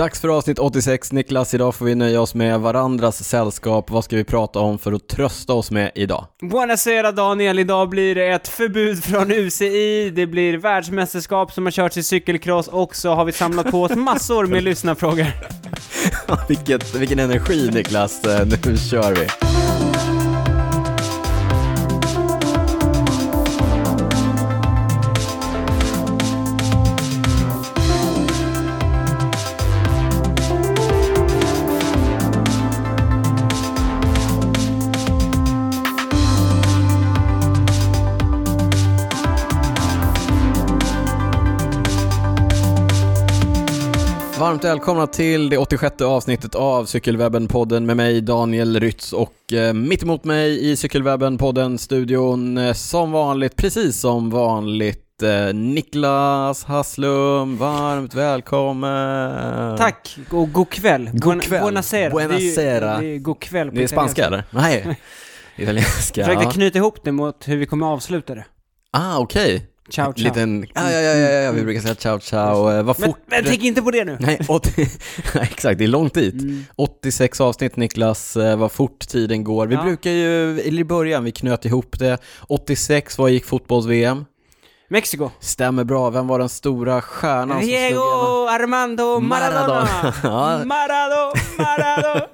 Dags för avsnitt 86. Niklas, idag får vi nöja oss med varandras sällskap. Vad ska vi prata om för att trösta oss med idag? Buonasera Daniel, idag blir det ett förbud från UCI, det blir världsmästerskap som har körts i cykelcross och så har vi samlat på oss massor med lyssnarfrågor. Vilket, vilken energi Niklas, Eh, nu kör vi. Varmt välkomna till det 86 avsnittet av Cykelwebben-podden med mig Daniel Rytz och eh, mitt emot mig i Cykelwebben-podden studion eh, som vanligt, precis som vanligt eh, Niklas Hasslum, varmt välkommen! Tack, och god kväll. God kväll. Buonasera. Buonasera. Det är, ju, det är god kväll på Det är spanska eller? Nej, italienska. Jag försökte knyta ihop det mot hur vi kommer avsluta det. Ah, okej. Ciao, ciao. Liten, ja, ja, ja, ja, vi brukar säga ciao, ciao. Eh, Vad fort... men tänk inte på det nu! Nej, 80... Nej, exakt, det är långt dit. Mm. 86 avsnitt Niklas, eh, vad fort tiden går. Vi brukar ju, eller i början, vi knöt ihop det. 86, vad gick fotbolls-VM? Mexiko. Stämmer bra, vem var den stora stjärnan som? Diego Armando Maradona! Maradona. Ja. Marado, Marado!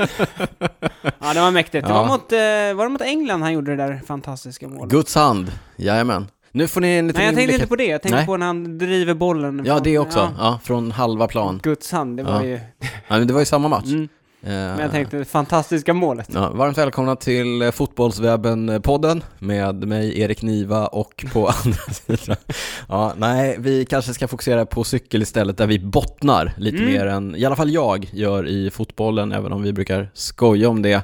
ja, det var mäktigt. Det var mot, eh, var det mot England han gjorde det där fantastiska målet? Guds hand, jajamän. Nu får ni en liten Nej, jag tänkte inblick- inte på det. Jag tänkte Nej. på när han driver bollen. Ja, från- det också. Ja. Ja. från halva plan. Guds hand, det var Ja. ju... Ja, men det var ju samma match. Mm. Eh, Men jag tänkte, det fantastiska målet. Ja, varmt välkomna till eh, Fotbollswebben-podden med mig Erik Niva och på andra sidan. Ja, nej, vi kanske ska fokusera på cykel istället där vi bottnar lite Mm. mer än, i alla fall jag gör i fotbollen, även om vi brukar skoja om det.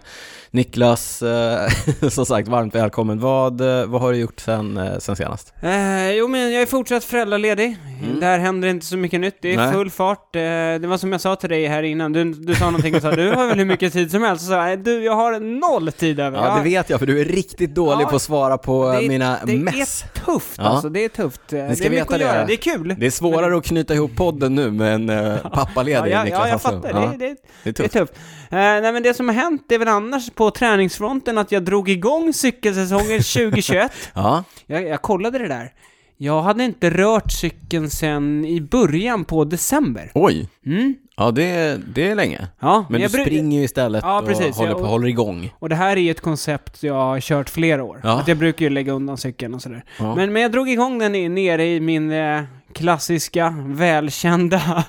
Niklas, eh, som sagt, varmt välkommen. Vad, eh, vad har du gjort sen, eh, sen senast? Eh, jo, men jag är fortsatt föräldraledig. Mm. Där händer inte så mycket nytt. Det är Nej. full fart. Det var som jag sa till dig här innan. Du, du sa någonting och sa du har väl hur mycket tid som helst. Så sa jag, "Nej, du, jag har noll tid över. Ja, det vet jag, för du är riktigt dålig Ja, på att svara på det mina det mess. är tufft Ja. alltså. Det är tufft. Det är mycket veta att det. göra. Det är kul. Det är svårare att knyta ihop podden nu med en uh, pappaledig ja, ja, Niklas ja, jag Hasslum. fattar. Det, det, det är det är tufft. tufft. Eh, nej, men det som har hänt är väl annars på träningsfronten att jag drog igång cykelsäsongen 2021. Ja, Jag, jag kollade det där. Jag hade inte rört cykeln sen i början på december. oj. Mm. Ja, det, det är länge. Ja, Men du jag bru- springer ju istället Ja, och precis. håller, Jag- på, håller igång. Och det här är ju ett koncept jag har kört flera år. Ja. Att jag brukar ju lägga undan cykeln och sådär. Ja. Men, men jag drog igång den nere i min eh, klassiska, välkända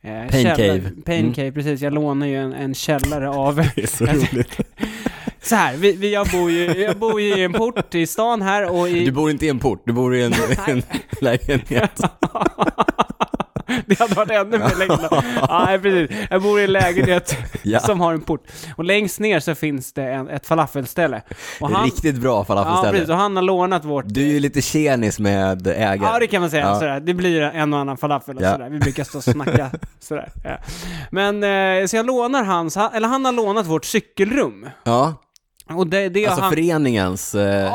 eh, Pain källare- cave. Pain Mm. cave, precis. Jag lånar ju en, en källare av... Det är så roligt. Så här, vi, vi, jag, bor ju, jag bor ju i en port i stan här och i... Du bor inte i en port, du bor i en, en lägenhet. Det hade varit ännu mer längre. Ja, nej, precis. Jag bor i en lägenhet Ja. som har en port. Och längst ner så finns det en, ett falafelställe. Och han, Riktigt bra ja, precis. falafelställe. Och han har lånat vårt... Du är ju lite tjenis med ägaren. Ja, det kan man säga. Ja. Sådär. Det blir en och annan falafel och Ja. sådär. Vi brukar stå och snacka sådär. Ja. Men, eh, så jag lånar hans, eller han har lånat vårt cykelrum. Ja, Och det, det alltså han... föreningens... Eh,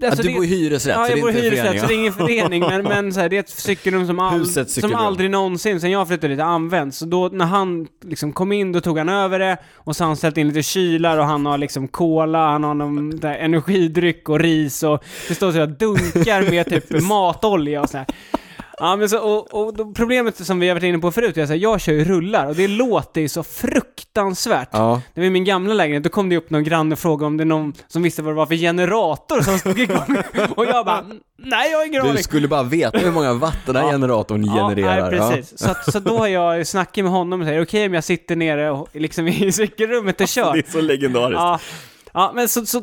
Ja, alltså du det- bor i hyresrätt, Ja, så jag det är bor i hyresrätt så det är ingen förening, men, men så här, det är ett cykelrum som, all, som aldrig någonsin, sen jag flyttade dit, använts. Så då när han liksom kom in, då tog han över det, och så har han ställt in lite kylar och han har liksom cola, han har någon där energidryck och ris och det står så här dunkar med typ matolja och sådär. Ja, men så, och, och då, problemet som vi har varit inne på förut är att jag kör ju rullar och det låter ju så fruktansvärt. Ja, Det var i min gamla lägenhet, då kom det upp någon granne och frågade om det är någon som visste vad det var för generator som stod igång. och jag bara, nej jag har ingen du aning. skulle bara veta hur många watt den här Ja. generatorn genererar. Ja, nej, precis. Så, att, så då har jag snackat med honom och säger, okej om jag sitter nere och, liksom i cykelrummet och kör. Det är så legendariskt. Ja, ja men så, så,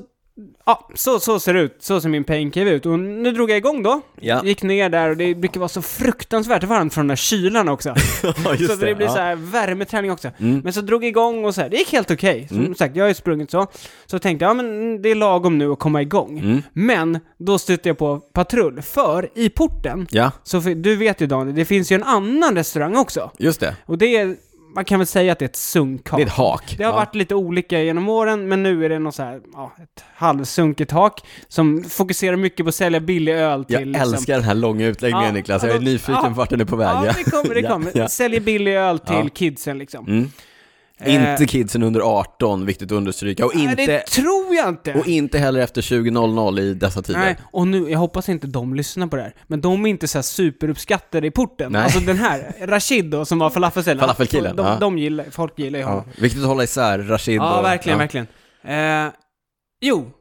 ja, så, så ser det ut. Så ser min pain cave ut. Och nu drog jag igång då. Ja. Gick ner där och det brukar vara så fruktansvärt varmt från den där kylan också. Ja, just så det, blir ja. så här värmeträning också. Mm. Men så drog jag igång och så här, det gick helt okej. Som Mm. sagt, jag har ju sprungit så. Så tänkte jag, ja men det är lagom nu att komma igång. Mm. Men, då stötte jag på patrull. För i porten, Ja, så du vet ju Daniel, det finns ju en annan restaurang också. just det. Och det är man kan väl säga att det är ett sunkhak. Det är ett hak. Det har Ja. varit lite olika genom åren, men nu är det något så här, ja, ett halvsunkigt hak som fokuserar mycket på att sälja billig öl till Jag liksom, älskar den här långa utläggningen Ja, Niklas, jag är ja, nyfiken ja. på vart den är på väg. Ja, det kommer, det kommer. Säljer billig öl till kidsen liksom. Mm. Eh, Inte kidsen under 18, viktigt att understryka. Och Nej, inte, det tror jag inte. och inte heller efter 20.00 i dessa tider. Nej, och nu, jag hoppas inte de lyssnar på det här, men de är inte så här superuppskattade i porten. Nej. Alltså den här, Rashid då, som var falafelsäljaren. Falafelkillen, De, ja. de gillar, folk gillar ju Ja. honom. Viktigt att hålla isär Rashid Ja, och... verkligen, ja. verkligen. Eh, jo,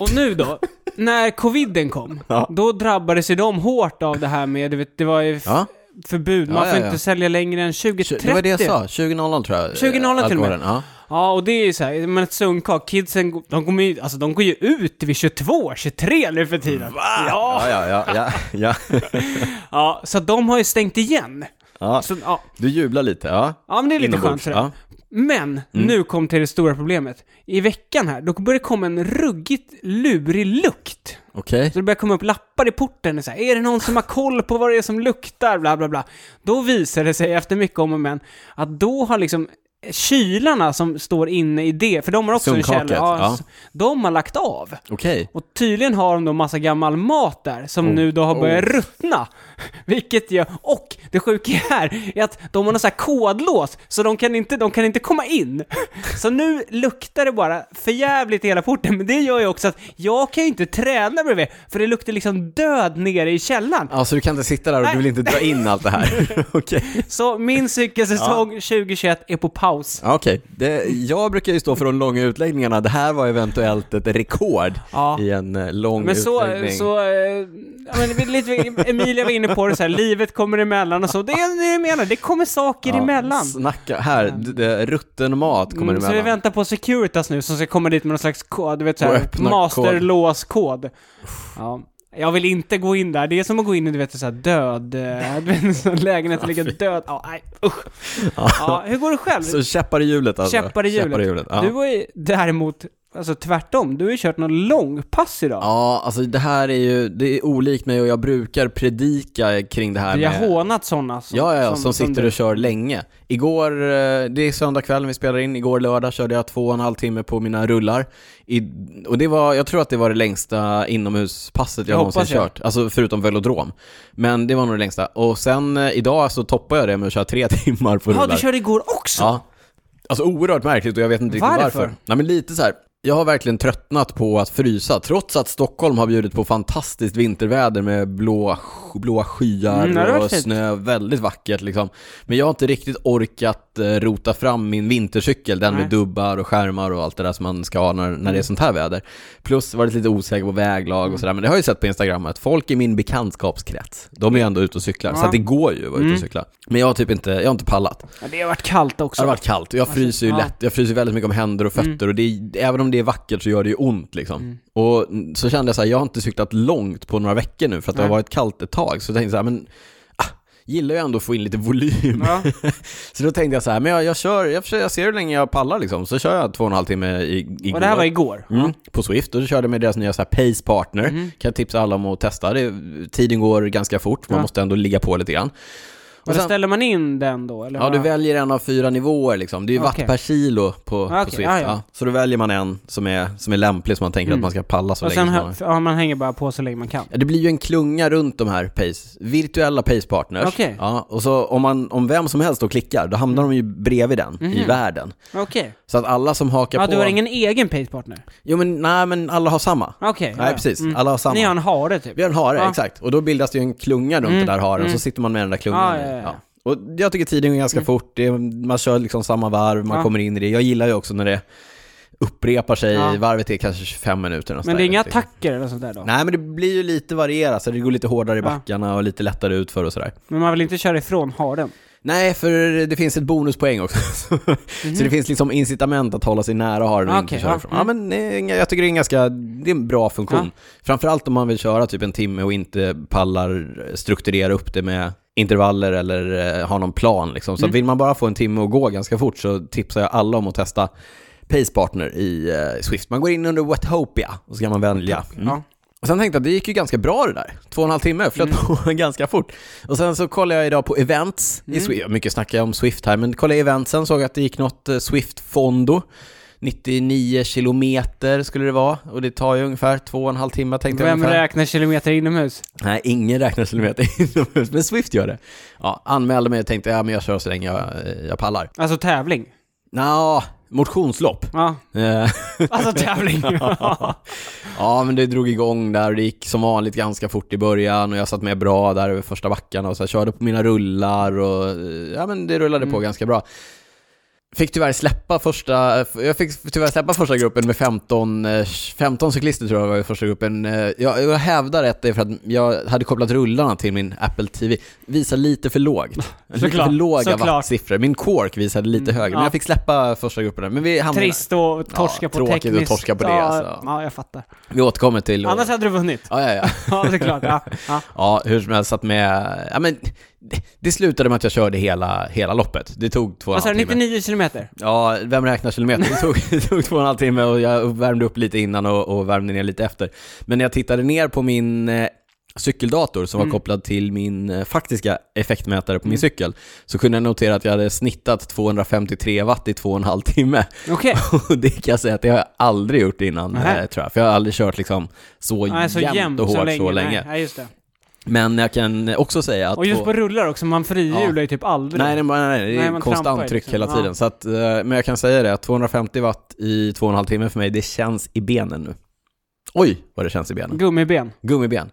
och nu då, när coviden kom, Ja. då drabbades ju de hårt av det här med, du vet, det var ju Ja, förbud, man Ja, får ja, ja. inte sälja längre än 2030. det var det jag sa, 20.00 tror jag. 20.00 till och med. Ja. Ja, och det är ju så här, men ett sunkak, kidsen, de kommer ju, alltså de går ju ut vid 22, 23 nu för tiden. Ja, Ja, ja, ja, ja, ja. ja, så de har ju stängt igen. ja. Så, ja, Du jublar lite, ja. ja men det är lite Inombords, skönt ja. Men, nu kom till det stora problemet. I veckan här, då börjar det komma en ruggigt lurig lukt. Okej. Så det börjar komma upp lappar i porten, och så här, är det någon som har koll på vad det är som luktar, bla bla bla. Då visar det sig efter mycket om och men, att då har liksom kylarna som står inne i det, för de har också en Sunkhaket, källare, ja, ja. de har lagt av. Okej. Och tydligen har de då massa gammal mat där som Oh. nu då har börjat Oh. ruttna. Vilket gör, och det sjuka här är att de har någon sån här kodlås, så de kan inte, de kan inte komma in. Så nu luktar det bara förjävligt i hela porten, men det gör ju också att jag kan ju inte träna bredvid, för det luktar liksom död nere i källaren. Ja, så du kan inte sitta där och Nej. du vill inte dra in allt det här? Okej. Så min cykelsäsong 2021 är på paus. Ja, Okej, Det- jag brukar ju stå för de långa utläggningarna. Det här var eventuellt ett rekord Ja. i en eh, lång Men så, utläggning. så, eh, ja, men lite, Emilia var inne på det så här, livet kommer emellan och så. Det är det jag menar, det kommer saker Ja, emellan. Snacka, här, d- rutten mat kommer Mm, så vi emellan. väntar på Securitas nu som ska komma dit med någon slags kod, du vet såhär, masterlåskod. Ja. Jag vill inte gå in där, det är som att gå in i du vet såhär död, eh, du vet lägenhet som ligger död. Ja, nej usch. Ja, hur går det själv? Så käppar i hjulet alltså? Käppar i hjulet. Käppar i hjulet. Ja. Du var ju däremot, alltså tvärtom, du har ju kört någon långpass idag. Ja, alltså det här är ju, det är olikt mig och jag brukar predika kring det här Vi har med... hånat sådana som, Ja, ja, ja, som, sitter du. och kör länge. Igår, eh, det är söndag kväll vi spelar in, igår lördag körde jag två och en halv timme på mina rullar. I, och det var, jag tror att det var det längsta inomhuspasset jag Jag någonsin jag. kört. Alltså förutom velodrom. Men det var nog det längsta. Och sen eh, idag så toppar jag det med att köra tre timmar på Ja, rullar. du körde igår också? Ja. Alltså oerhört märkligt och jag vet inte riktigt varför. Varför? Nej men lite så här. Jag har verkligen tröttnat på att frysa, trots att Stockholm har bjudit på fantastiskt vinterväder med blå, blåa skyar Mm, och snö, väldigt vackert liksom. Men jag har inte riktigt orkat eh, rota fram min vintercykel, den Nej. med dubbar och skärmar och allt det där som man ska ha när, när det är Mm. sånt här väder. Plus varit lite osäker på väglag och sådär, men det har jag ju sett på Instagram att folk i min bekantskapskrets, de är ju ändå ute och cyklar, så Ja. att det går ju att vara ute Mm. och cykla. Men jag har typ inte, jag har inte pallat. Ja, det har varit kallt Det också. har varit kallt jag fryser ju ja. lätt, jag fryser väldigt mycket om händer och fötter och det är, även om det är vackert så gör det ju ont liksom. Mm. Och så kände jag så här, jag har inte cyklat långt på några veckor nu för att det har Nej. varit kallt ett tag, så jag tänkte så här, men gillar jag ändå att få in lite volym. Ja. Så då tänkte jag så här, men jag, jag kör, jag, jag ser hur länge jag pallar liksom, så kör jag två och en halv timme i, igår. Och det här var igår? Mm, på Swift, och då körde jag med deras nya så här Pace Partner. Mm. Kan jag tipsa alla om att testa. Det, tiden går ganska fort, man Ja. måste ändå ligga på lite grann. Och sen- ställer man in den då? Eller Ja, du vad? väljer en av fyra nivåer liksom. Det är ju watt Okej. per kilo på, Okej, på Swift. ja, ja. Ja. Så då väljer man en som är, som är lämplig, som man tänker Mm. att man ska palla så och länge sen som man ja, man hänger bara på så länge man kan? Ja, det blir ju en klunga runt de här pace, virtuella pace-partners. Okej. Ja, och så om, man, om vem som helst då klickar, då hamnar de ju bredvid den i Mhm. världen. Okej. Så att alla som hakar Ja, på... du har ingen egen pacepartner? Jo men nej, men alla har samma. Okej. Nej, ja. precis. Mm. Alla har samma. Ni har en hare typ? Vi har en hare, Ja. exakt. Och då bildas det ju en klunga runt Mm, den där haren, mm. så sitter man med den där klungan. Ja, ja, ja. Och jag tycker tiden går ganska Mm. fort, man kör liksom samma varv, man Ja. kommer in i det. Jag gillar ju också när det upprepar sig, Ja. varvet är kanske 25 minuter Men det är inga inte. attacker eller sånt där då? Nej men det blir ju lite varierat, så det går lite hårdare i Ja. backarna och lite lättare utför och sådär. Men man vill inte köra ifrån haren? Nej, för det finns ett bonuspoäng också. Så det finns liksom incitament att hålla sig nära haren och Mhm. inte Okej, köra ja. ifrån. Ja men jag tycker det är en ganska, det är en bra funktion. Framförallt om man vill köra typ en timme och inte pallar strukturera upp det med intervaller eller eh, ha någon plan liksom. Så Mm. att vill man bara få en timme att gå ganska fort så tipsar jag alla om att testa Pace Partner i eh, Swift. Man går in under Wethopia och så kan man välja. Mm. Ja. Och sen tänkte jag, det gick ju ganska bra det där. Två och en halv timme, flöt på ganska fort. Och sen så kollade jag idag på events i Swift. Mycket snackar jag om Swift här, men kollade jag eventsen, såg att det gick något eh, Swift-fondo. 99 kilometer skulle det vara, och det tar ju ungefär två och en halv timme tänkte jag Vem ungefär. räknar kilometer inomhus? Nej, ingen räknar kilometer inomhus, men Swift gör det. Ja, anmälde mig och tänkte, ja men jag kör så länge jag, eh, jag pallar. Alltså tävling. Nå, motionslopp. Ja, Eh, alltså tävling. Ja, men det drog igång där och det gick som vanligt ganska fort i början och jag satt med bra där över första backarna och så jag körde på mina rullar och eh, ja, men det rullade på Mm. ganska bra. Fick tyvärr släppa första, jag fick tyvärr släppa första gruppen med 15, eh, 15 cyklister tror jag var i första gruppen. Eh, Jag, jag hävdar att det är för att jag hade kopplat rullarna till min Apple TV. Visar lite för lågt. Lite Såklart, för låga såklart. wattsiffror. Min Quark visade lite Mm, högre, men ja. jag fick släppa första grupperna. Men vi hamnade... Trist och torska Ja, på tråkigt tekniskt. torska på det, ja, alltså. ja, jag fattar. Vi återkommer till... Annars hade du vunnit. Ja, ja, ja. Ja, det är klart. Ja, ja. Ja, hur som helst satt med, ja men det, slutade med att jag körde hela, hela loppet. Det tog två och en halv timme. 99 kilometer? Ja, vem räknar kilometer? Det tog, det tog två och en halv timme och jag värmde upp lite innan och, och värmde ner lite efter. Men när jag tittade ner på min eh, cykeldator som var Mm. kopplad till min eh, faktiska effektmätare på min Mm. cykel, så kunde jag notera att jag hade snittat 253 watt i två och en halv timme. Okej. Och det kan jag säga att det har jag aldrig gjort innan, eh, tror jag. För jag har aldrig kört liksom så, Nej, så jämnt, jämnt och hårt så länge. länge. Nej. Men jag kan också säga att... Och just på- rullar också, man frihjular ju typ aldrig. Nej, nej, nej, nej, det är Nej, konstant tryck liksom. hela Ja. tiden. Så att, eh, men jag kan säga det, att 250 watt i två och en halv timme för mig, det känns i benen nu. Oj, vad det känns i benen. Gummibben. Gummibben.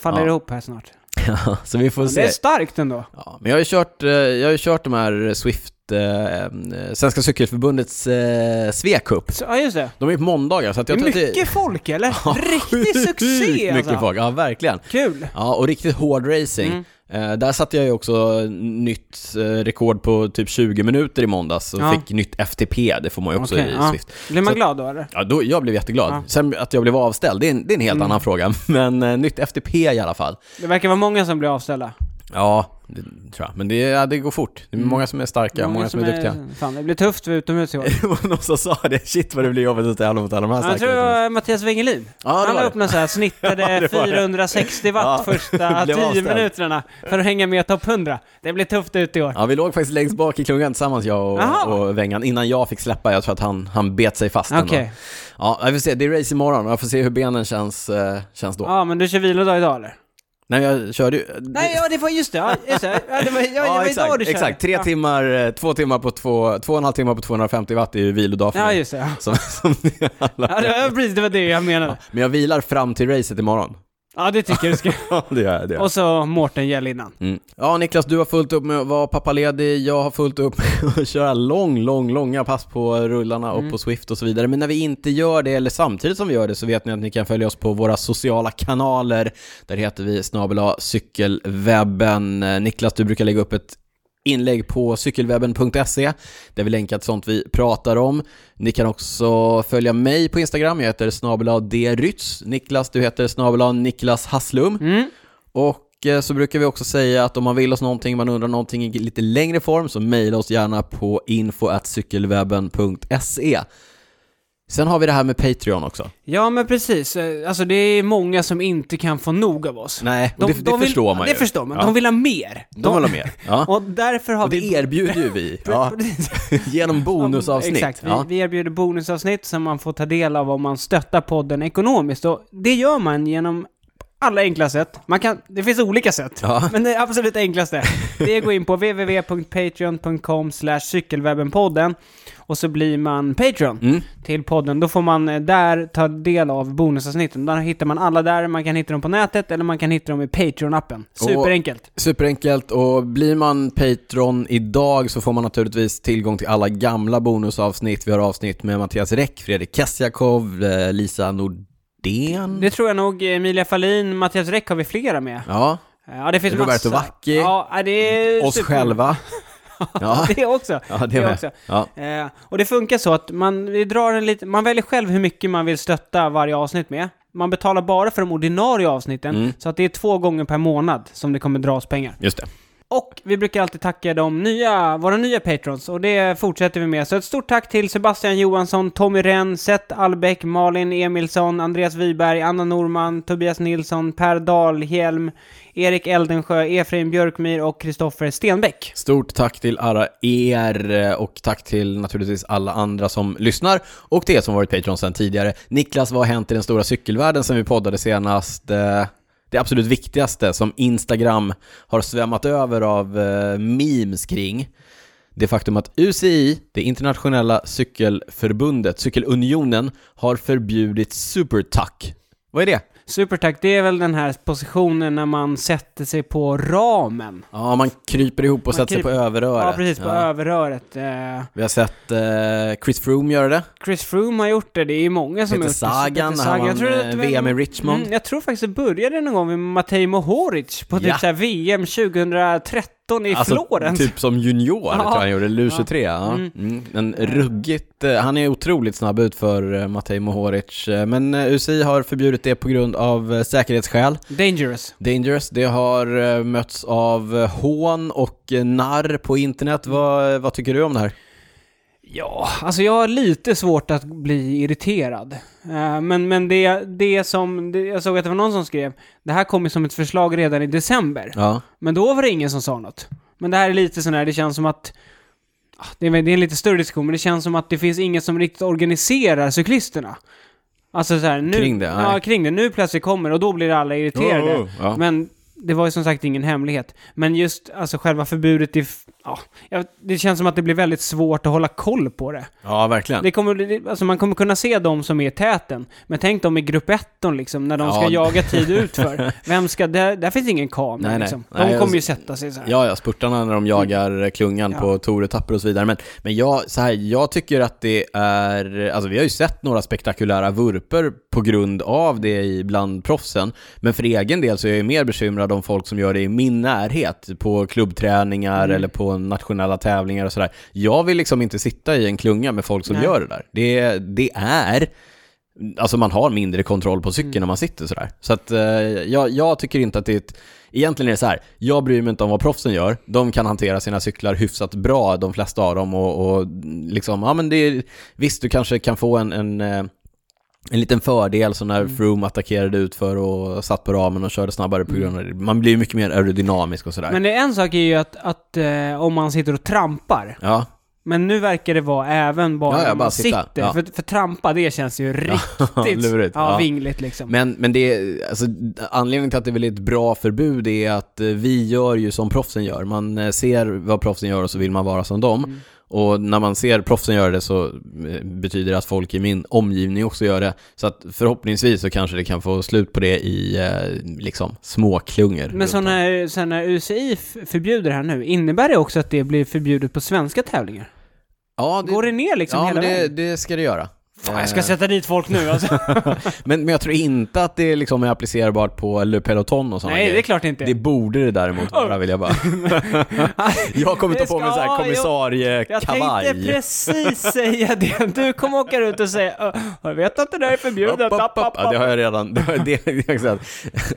Faller Ja. ihop här snart. Ja, så vi får Det se. är starkt ändå. Ja, men jag har ju kört, eh, jag har ju kört de här Swift, eh, Svenska Cykelförbundets eh, Svecup. Så, ja, just det. De är på måndagar, så att Det jag tror att mycket folk eller? Ja, Riktig succé Sjukt mycket alltså. folk, ja verkligen. Kul. Ja, och riktigt hård racing. Mm. Eh, där satte jag ju också nytt eh, rekord på typ 20 minuter i måndags och Ja. fick nytt FTP, det får man ju också Okej, i ja. Swift. Blir man Så- glad då eller? Ja, då, jag blev jätteglad. Ja. Sen att jag blev avställd, det är en, det är en helt Mm. annan fråga. Men eh, nytt FTP i alla fall. Det verkar vara många som blir avställda. Ja, det tror jag. Men det, ja, det går fort. Det är Mm. många som är starka, många, som är, duktiga. Fan, det blir tufft för utomhus i år. Det var någon som sa det, shit vad det blir jobbigt att tävla mot alla de här Jag tror det var Mattias Wengelin. Ja, Han var la det. upp någon så här snittade Ja, det var det. 460 watt Ja, första blev 10 avställd. minuterna för att hänga med topp 100. Det blir tufft ut i år. Ja, vi låg faktiskt längst bak i klungan tillsammans, jag och, och Wengan, innan jag fick släppa. Jag tror att han, han bet sig fast ändå. Okej. Ja, jag får se. Det är race imorgon och jag får se hur benen känns, eh, känns då. Ja, men du kör vilodag idag eller? Nej, jag körde ju... Nej, ja det var just det. Ja, just det. Ja, det var, ja, det var exakt, idag du körde. exakt. Tre ja. timmar, eh, två timmar på två, två och en halv timme på 250 watt är ju vilodag för Ja, mig. just det. Ja. Som, som alla Ja, det var precis det, var det jag menade. Men jag vilar fram till racet imorgon. Ja, det tycker jag du ska. Ja, det gör jag. Det gör jag. Och så Mårten Gäll innan. Mm. Ja, Niklas, du har fullt upp med att vara pappaledig. Jag har fullt upp med att köra lång, lång, långa pass på rullarna och Mm. på Swift och så vidare. Men när vi inte gör det, eller samtidigt som vi gör det, så vet ni att ni kan följa oss på våra sociala kanaler. Där heter vi snabel cykelwebben. Eh, Niklas, du brukar lägga upp ett inlägg på cykelwebben.se där vi länkar till sånt vi pratar om. Ni kan också följa mig på Instagram, jag heter snabel drytz. Niklas, du heter snabel Niklas Hasslum. Mm. Och eh, så brukar vi också säga att om man vill oss någonting, man undrar någonting i lite längre form, så mejla oss gärna på info.cykelwebben.se. Sen har vi det här med Patreon också. Ja, men precis. Eh, Alltså det är många som inte kan få nog av oss. Nej, och det, det vill, förstår man Det ju. förstår man. Ja. De vill ha mer. De vill ha mer. Ja. Och därför har Och det vi... erbjuder ju vi. Ja, genom bonusavsnitt. Exakt, vi, vi erbjuder bonusavsnitt som man får ta del av om man stöttar podden ekonomiskt. Och det gör man genom alla enkla sätt. Man kan, det finns olika sätt. Ja. Men det absolut enklaste, det är att gå in på www.patreon.com cykelwebbenpodden och så blir man Patreon Mm. till podden. Då får man eh, där ta del av bonusavsnitten. Där hittar man alla där, man kan hitta dem på nätet eller man kan hitta dem i Patreon-appen. Superenkelt. Superenkelt och blir man Patreon idag så får man naturligtvis tillgång till alla gamla bonusavsnitt. Vi har avsnitt med Mattias Räck, Fredrik Kessiakov, eh, Lisa Nordén. Det tror jag nog Emilia Fahlin, Mattias Räck har vi flera med. Ja, Ja, det finns Roberto massa. Vacchi. Ja, det är oss super- själva. Ja, Det också. ja det det med. också. Ja. Eh, och det funkar så att man, vi drar en lite, man väljer själv hur mycket man vill stötta varje avsnitt med. Man betalar bara för de ordinarie avsnitten, Mm. så att det är två gånger per månad som det kommer dras pengar. Just det. Och vi brukar alltid tacka de nya, våra nya patrons och det fortsätter vi med. Så ett stort tack till Sebastian Johansson, Tommy Renn, Seth Albeck, Malin Emilsson, Andreas Wiberg, Anna Norman, Tobias Nilsson, Per Dahlhjelm, Erik Eldensjö, Efraim Björkmyr och Kristoffer Stenbeck. Stort tack till alla er och tack till naturligtvis alla andra som lyssnar och det som varit Patreon sedan tidigare. Niklas, vad har hänt i den stora cykelvärlden sedan vi poddade senast? Eh, det absolut viktigaste som Instagram har svämmat över av eh, memes kring det faktum att UCI, det internationella cykelförbundet, cykelunionen, har förbjudit supertuck. Vad är det? Supertack, det är väl den här positionen när man sätter sig på ramen. Ja, man kryper ihop och Man sätter sig på kryper- överröret. Ja, precis, på Ja. överröret. Eh, Vi har sett eh, Chris Froome göra det. Chris Froome har gjort det, det är ju många som Peter har gjort Sagan, det. han Jag vann tror att eh, det var- VM i Richmond. Mm, jag tror faktiskt det började någon gång med Matej Mohoric på typ Ja. så VM 2013 i Florens. typ som junior Ja. tror jag han gjorde, eller U23. Ja. Mm. Mm. Men ruggigt, eh, han är otroligt snabb ut för eh, Matej Mohoric. Eh, Men UCI har förbjudit det på grund av säkerhetsskäl. Dangerous. Dangerous, det har mötts av hån och narr på internet. Vad, vad tycker du om det här? Ja, alltså jag har lite svårt att bli irriterad. Eh, men men det, det som, det, jag såg att det var någon som skrev, det här kom ju som ett förslag redan i december. Ja, Men då var det ingen som sa något. Men det här är lite sån här, det känns som att ah, det är, det är en lite större diskussion, men det känns som att det finns inget som riktigt organiserar cyklisterna. Alltså så här, nu, Kring det, Ja, kring det. Nu plötsligt kommer och då blir alla irriterade. Oh, oh, ja. Men det var ju som sagt ingen hemlighet. Men just alltså själva förbudet i... Ja, jag- det känns som att det blir väldigt svårt att hålla koll på det. ja verkligen. det kommer, alltså man kommer kunna se de som är i täten. Men tänk dem i grupp 1 liksom, när de ska Ja. jaga tid utför. Vem ska... Där, där finns ingen kamera Nej, nej. liksom. De Nej, jag- kommer ju sätta sig så här. Ja, ja, spurtarna när de jagar klungan Ja. på toretapper och så vidare. Men, men jag, så här, jag tycker att det är, alltså vi har ju sett några spektakulära vurper på grund av det i bland proffsen. Men för egen del så är jag mer bekymrad om folk som gör det i min närhet, på klubbträningar Mm. eller på nationella tävlingar och sådär. Jag vill liksom inte sitta i en klunga med folk som Nej. gör det där. Det, det är Alltså man har mindre kontroll på cykeln Mm. när man sitter sådär. Så att eh, jag, jag tycker inte att det är ett... Egentligen är det så här, jag bryr mig inte om vad proffsen gör. De kan hantera sina cyklar hyfsat bra, de flesta av dem. Och, och liksom, ja men det är... Visst, du kanske kan få en, en, eh, en liten fördel så när Mm. Froome attackerade ut för och satt på ramen och körde snabbare på grund av det. Man blir mycket mer aerodynamisk och sådär. Men det, en sak är ju att, att eh, om man sitter och trampar. Ja, Men nu verkar det vara även bara Ja, ja, bara man sitta. sitter. Ja. För, för trampa, det känns ju riktigt lurigt. ja, vingligt liksom. Men, men det är, alltså, anledningen till att det är ett bra förbud är att eh, vi gör ju som proffsen gör. Man eh, ser vad proffsen gör och så vill man vara som dem. Mm. Och när man ser proffsen göra det så eh, betyder det att folk i min omgivning också gör det. Så att förhoppningsvis så kanske det kan få slut på det i eh, liksom småklungor. Men så när, så när UCI förbjuder det här nu, innebär det också att det blir förbjudet på svenska tävlingar? ja, det, Går det ner liksom ja hela det, vägen? det ska det göra. Fan, jag ska Eh, sätta dit folk nu alltså. men, men jag tror inte att det liksom är applicerbart på Le Peloton och sådana Nej, det är grejer. klart inte. Det borde det däremot vara, vill jag bara. jag kommer ta på mig en sån här Ja, jag- kommissariekavaj. tänkte precis säga det. Du kommer åka ut och säga "Ö, jag vet att det där är förbjudet. Upp, upp, upp. Ja, det har jag redan. Det, har- det, det,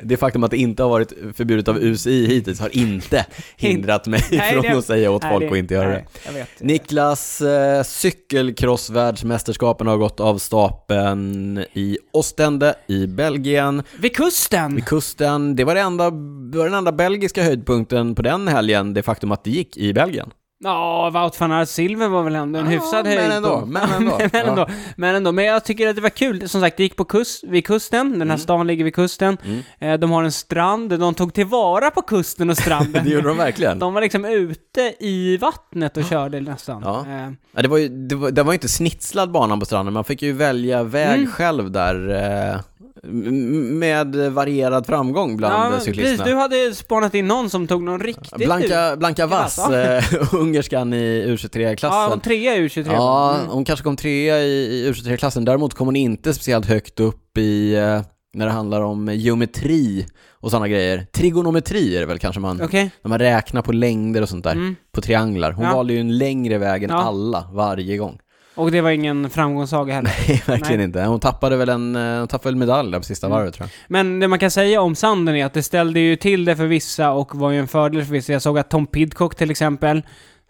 det faktum att det inte har varit förbjudet av UCI hittills har inte hindrat mig Nej, från det- att säga åt Nej, folk att inte göra nej, det. Jag vet. Niklas, eh, cykelcrossvärldsmästerskapen har gått av stapeln i Ostende i Belgien. Vid kusten! Vid kusten, det var, det enda, det var den enda belgiska höjdpunkten på den helgen, det faktum att det gick i Belgien. Ja, Wout van Aert Silver var väl ändå en Ja, hyfsad men höjd ändå, på- men ändå. men, Ja. ändå men ändå. Men jag tycker att det var kul. Som sagt, det gick på kust, vid kusten. Den här Mm. stan ligger vid kusten. Mm. Eh, De har en strand. De tog tillvara på kusten och stranden. Det gjorde de verkligen. De var liksom ute i vattnet och körde nästan. Ja. Eh, Ja, det var ju, det var, det var inte snitslad banan på stranden, man fick ju välja väg Mm. själv där eh, med varierad framgång bland ja, cyklisterna. precis. Du hade spanat in någon som tog någon riktigt. Blanka, Blanka Vass, eh, ungerskan i Ja, U23-klassen. hon trea i U23. Ja, Mm. hon kanske kom trea i, i U23-klassen. Däremot kom hon inte speciellt högt upp i, eh, när det handlar om geometri och sådana grejer. Trigonometri är det väl kanske man, Okej. när man räknar på längder och sånt där, Mm. på trianglar. Hon Ja. valde ju en längre väg än Ja. alla varje gång. Och det var ingen framgångssaga heller. Nej, verkligen Nej. inte. Hon tappade väl en, eh, hon tappade väl medalj på sista Mm. varvet tror jag. Men det man kan säga om sanden är att det ställde ju till det för vissa och var ju en fördel för vissa. Jag såg att Tom Pidcock till exempel,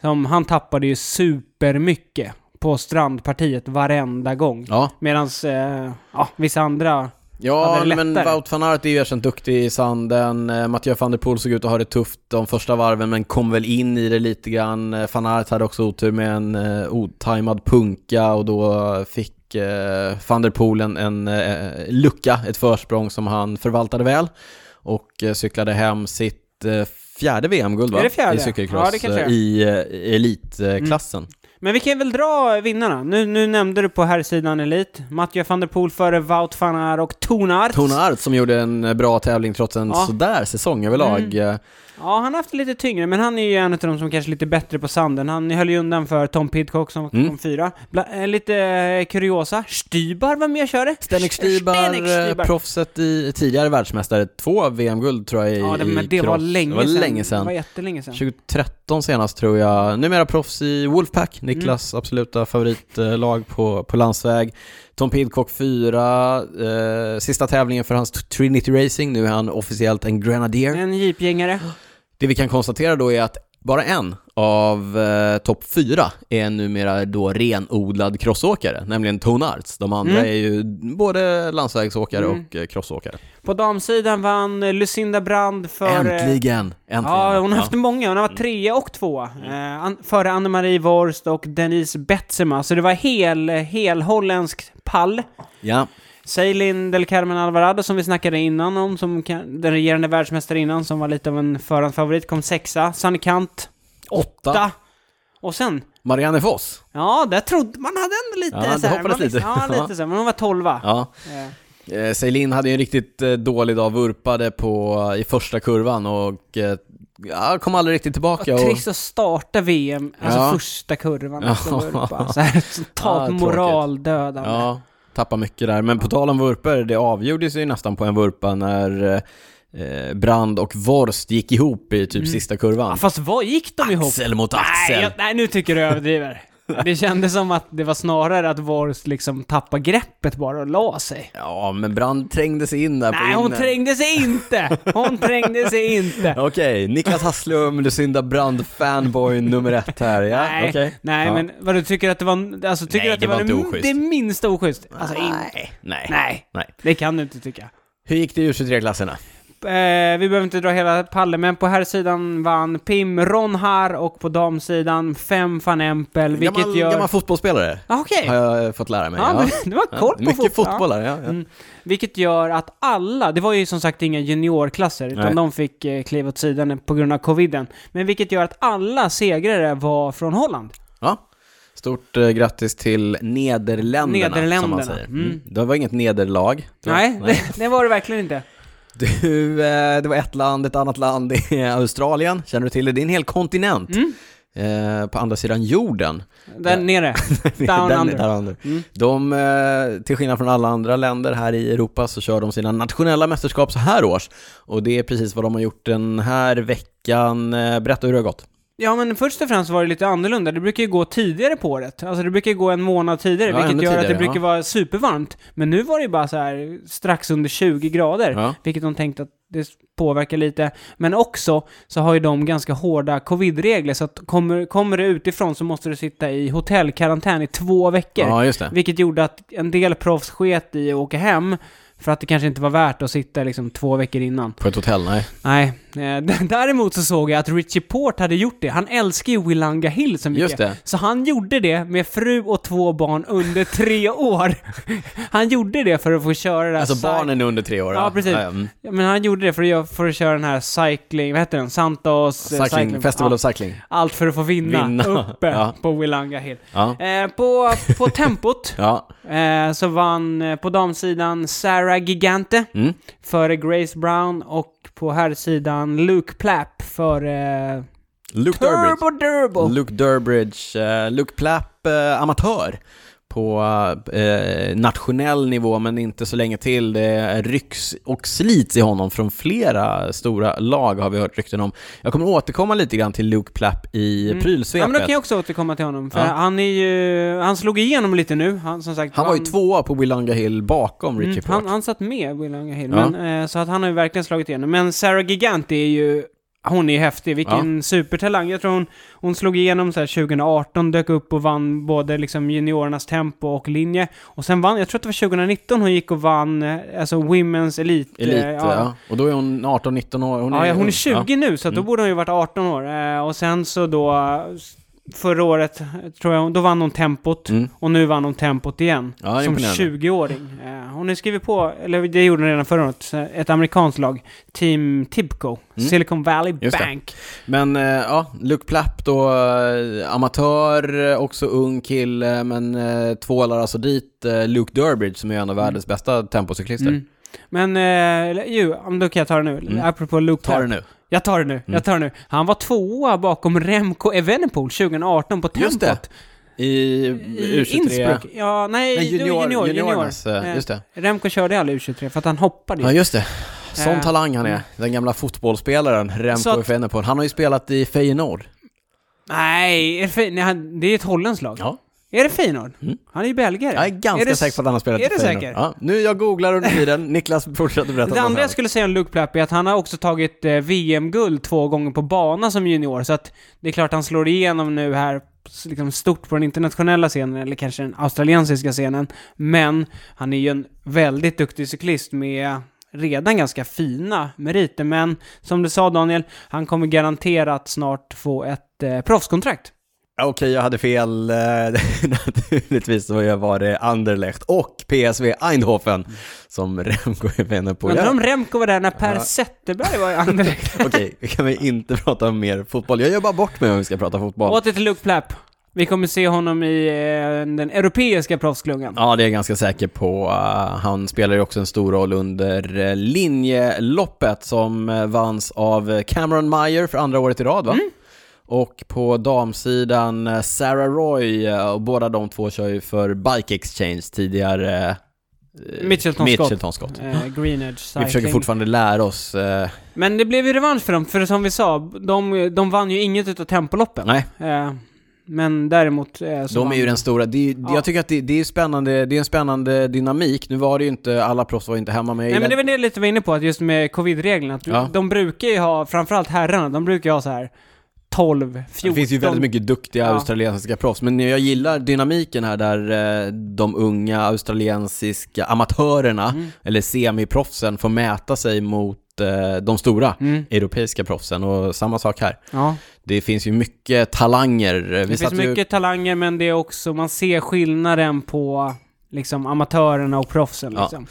som, han tappade ju supermycket på strandpartiet varenda gång. Ja, Medan eh, ja, vissa andra... ja men. Wout van Aert är ju erkänt duktig i sanden. Eh, Mathieu van der Poel såg ut att ha det tufft de första varven men kom väl in i det lite grann. Eh, Van Aert hade också otur med en uh, otajmad punka och då fick van der Poel en, en eh, lucka, ett försprång som han förvaltade väl och eh, cyklade hem sitt eh, fjärde VM-guld va? I cykelcross Ja, eh, i elitklassen. Men vi kan väl dra vinnarna. Nu, nu nämnde du på här sidan Elit. Mathieu van der Poel före Wout van Aert och Tonart. Tone Art som gjorde en eh, bra tävling trots en Ja. sådär säsong överlag. Mm. Eh, Ja, han har haft det lite tyngre, men han är ju en av de som kanske är lite bättre på sanden. Han höll ju undan för Tom Pidcock som Mm. kom fyra. Bla, eh, lite kuriosa. Stybar var med och körde. Stenek Stibar. proffset i tidigare världsmästare, två VM-guld tror jag i, Ja, det, men det var länge det var sedan. länge Det sedan. var jättelänge sedan. 2013 senast tror jag. Numera proffs i Wolfpack, Niklas Mm. absoluta favoritlag på, på landsväg. Tom Pidcock fyra, eh, sista tävlingen för hans Trinity Racing, nu är han officiellt en Grenadier. En jeepgängare. Det vi kan konstatera då är att bara en av eh, topp fyra är numera då renodlad crossåkare, nämligen Tone Arts. De andra Mm. är ju både landsvägsåkare Mm. och eh, crossåkare. På damsidan vann eh, Lucinda Brand för... eh, Äntligen! Äntligen! Ja, hon har haft många. Hon har varit trea och tvåa. Eh, an- före Anne-Marie Worst och Denise Betsema. Så det var hel, hel holländsk pall. ja. Ceylin del Carmen Alvarado som vi snackade innan om, som kan, den regerande världsmästare innan, som var lite av en förhandsfavorit, kom sexa. Sanne Kant, Åtta. åtta. Och sen, Marianne Foss. ja, där trodde man hade ändå lite Ja, så här, man lite. Ja, lite så, här, men hon var tolva. Ja. Eh, Eh, Celine hade ju en riktigt eh, dålig dag, vurpade på, i första kurvan och eh, ja, kom aldrig riktigt tillbaka. och Och, trist att starta VM, alltså Ja. första kurvan Ja. vurpa. Så här, Ja, totalt tråkigt. moraldödande. ja, tappade mycket där. Men på tal om vurper, det avgjordes ju nästan på en vurpa när eh, Brand och Vorst gick ihop i typ Mm. sista kurvan. Ja, fast vad gick de ihop? Axel mot Nej, axel. jag, nej, nu tycker du överdriver. Det kändes som att det var snarare att Vorst liksom tappade greppet bara och la sig. Ja, men Brand trängde sig in där på Nej, hon trängde sig inte! Hon trängde sig inte! Okej, Niklas Hasslum, Lucinda Brand, fanboy nummer ett här. Ja, Nej, okej. nej Ja. men vad du tycker att det var, alltså tycker Nej, du att det, det var var, inte det, oschysst. det minsta oschysst? Alltså, in, Nej, nej, nej, nej. det kan du inte tycka. Hur gick det i U23-klasserna? Eh, vi behöver inte dra hela pallen, men på här sidan vann Pim Ronhar och på damsidan Fem van Empel, vilket gammal, gör... gammal fotbollsspelare, Ah, Okej! har jag fått lära mig. Ja, men du har koll på Mycket fotboll. Ja. fotbollare, ja. ja. Mm. Vilket gör att alla, det var ju som sagt inga juniorklasser, utan Nej. de fick eh, kliva åt sidan på grund av coviden. Men vilket gör att alla segrare var från Holland. ja. Stort eh, grattis till Nederländerna, som Nederländerna, man säger. Mm. mm. Det var inget nederlag. Var- Nej, Det, det var det verkligen inte. Du, eh, det var ett land, ett annat land i Australien. Känner du till det? Det är en hel kontinent. Mm. Eh, på andra sidan jorden. Där Ja. nere. Down Den- under. där under. Mm. De, eh, till skillnad från alla andra länder här i Europa, så kör de sina nationella mästerskap så här års. Och det är precis vad de har gjort den här veckan. Eh, berätta hur det har gått. Ja, men först och främst var det lite annorlunda. Det brukar ju gå tidigare på året. Alltså det brukar ju gå en månad tidigare, Ja, vilket gör att det tidigare, brukar vara supervarmt. Men nu var det ju bara så här strax under 20 grader. Ja. Vilket de tänkte att det påverkar lite. Men också så har ju de ganska hårda covid-regler, så att kommer, kommer det utifrån så måste du sitta i hotellkarantän i två veckor. Ja, just det. Vilket gjorde att en del proffs sket i att åka hem, för att det kanske inte var värt att sitta liksom två veckor innan. På ett hotell, nej. Nej, däremot så såg jag att Richie Port hade gjort det. Han älskar ju Willanga Hill så mycket. Just det. Så han gjorde det med fru och två barn under tre år. Han gjorde det för att få köra det här Alltså cy- barnen är under tre år. Ja, precis. mm. Ja, Men han gjorde det för att, för att köra den här cycling, vad heter den? Santos eh, Cycling, Festival ja, of Cycling. Allt för att få vinna, Vinna. uppe Ja. på Willanga Hill. Ja. Eh, på, på tempot Ja. eh, så vann eh, på damsidan Sarah Gigante Mm. före Grace Brown och på herrsidan Luke Plapp före Luke Durbridge. Turbo Durbo. Luke Durbridge. eh, Luke Plapp, eh, amatör på eh, nationell nivå, men inte så länge till. Det rycks och slits i honom från flera stora lag, har vi hört rykten om. Jag kommer återkomma lite grann till Luke Plapp i Mm. prylsvepet. Ja, men då kan jag också återkomma till honom. För Ja. han är ju... Han slog igenom lite nu. Han, som sagt, Han var ju tvåa på Willanga Hill bakom Richie Mm, Porte. han, han satt med William Hill, Ja. men, eh, så att han har ju verkligen slagit igenom. Men Sarah Gigant är ju... Hon är häftig, vilken supertalang. Jag tror hon, hon slog igenom så här 2018, dök upp och vann både liksom juniorernas tempo och linje. Och sen vann, jag tror att det var 2019 hon gick och vann, eh, alltså Women's Elite. Elit, eh, ja. Och då är hon 18-19 år. Hon ja, ja, hon är ung. 20 nu, så att då Mm. borde hon ju varit 18 år. Eh, och sen så då, förra året, tror jag, då vann hon tempot. Mm. Och nu vann hon tempot igen. Ja, det som imponerande. 20-åring. Eh, hon har skrivit på, eller det gjorde hon redan förra året, ett amerikanskt lag. Team Tibco. Mm. Silicon Valley Just det. Bank. Men eh, ja, Luke Plapp då, eh, amatör, eh, också ung kille, men tvålar alltså dit Luke Durbridge som är en av världens bästa tempocyklister. Mm. Men, ju, om då kan jag ta det nu. Mm. Apropå Luke Ta det Plapp. nu. Jag tar det nu, jag tar det nu. Han var tvåa bakom Remco Evenepoel 2018 på tempot. Just det. I, I U23. Innsbruck. Ja, nej, Nej, junior, junior, junior, junior. eh, just det. Remco körde aldrig U23 för att han hoppade ju. Ja, just det. Sån Eh, talang han är. Den gamla fotbollsspelaren, Remco Evenepoel. Han har ju spelat i Feyenoord. Nej, det är ett holländskt lag. Ja. Är det Feyenoord? Mm. Han är ju belgare. Jag är ganska det säker på att han har spelat är i Feyenoord. säker? Ja, nu jag googlar under tiden. Niklas fortsätter berätta. Det andra jag skulle säga om Luke Plapp är att han har också tagit eh, VM-guld två gånger på bana som junior, så att det är klart han slår igenom nu här liksom stort på den internationella scenen, eller kanske den australiensiska scenen. Men han är ju en väldigt duktig cyklist med redan ganska fina meriter. Men som du sa Daniel, han kommer garanterat snart få ett eh, proffskontrakt. Okej, jag hade fel. Eh, Naturligtvis så var det Anderlecht och PSV Eindhoven som Remco Evenepoel. Undrar Ja. om Remco var där när Per Ja. Zetterberg var i Anderlecht. Okej, vi kan väl inte prata om mer fotboll. Jag gör bara bort mig om vi ska prata fotboll. Åter till Luke Plapp. Vi kommer se honom i eh, den europeiska proffsklungan. Ja, det är jag ganska säker på. Uh, han spelar ju också en stor roll under uh, linjeloppet som uh, vanns av Cameron Meyer för andra året i rad, va? Mm. Och på damsidan uh, Sarah Roy, uh, och båda de två kör ju för Bike Exchange tidigare. Mitchelton Scott. Mitchelton Scott. Eh, Green Edge Vi Cycling. försöker fortfarande lära oss. uh, Men det blev ju revansch för dem, för som vi sa, de, de vann ju inget utav tempoloppen. nej, Eh, men däremot eh, så de vann är ju den stora. Det Ja. Jag tycker att det, det är spännande, det är en spännande dynamik. Nu var det ju inte, alla proffs var inte hemma med. Nej men det var det lite var inne på, att just med covid-reglerna, att Ja. de brukar ju ha, framförallt herrarna, de brukar ju ha så här 12, 14... Det finns ju väldigt mycket duktiga Ja. australiensiska proffs, men jag gillar dynamiken här där eh, de unga australiensiska amatörerna, Mm. eller semiproffsen, får mäta sig mot eh, de stora Mm. europeiska proffsen och samma sak här. Ja. Det finns ju mycket talanger. Vi Det finns satt ju- mycket talanger, men det är också, man ser skillnaden på liksom amatörerna och proffsen Ja. liksom.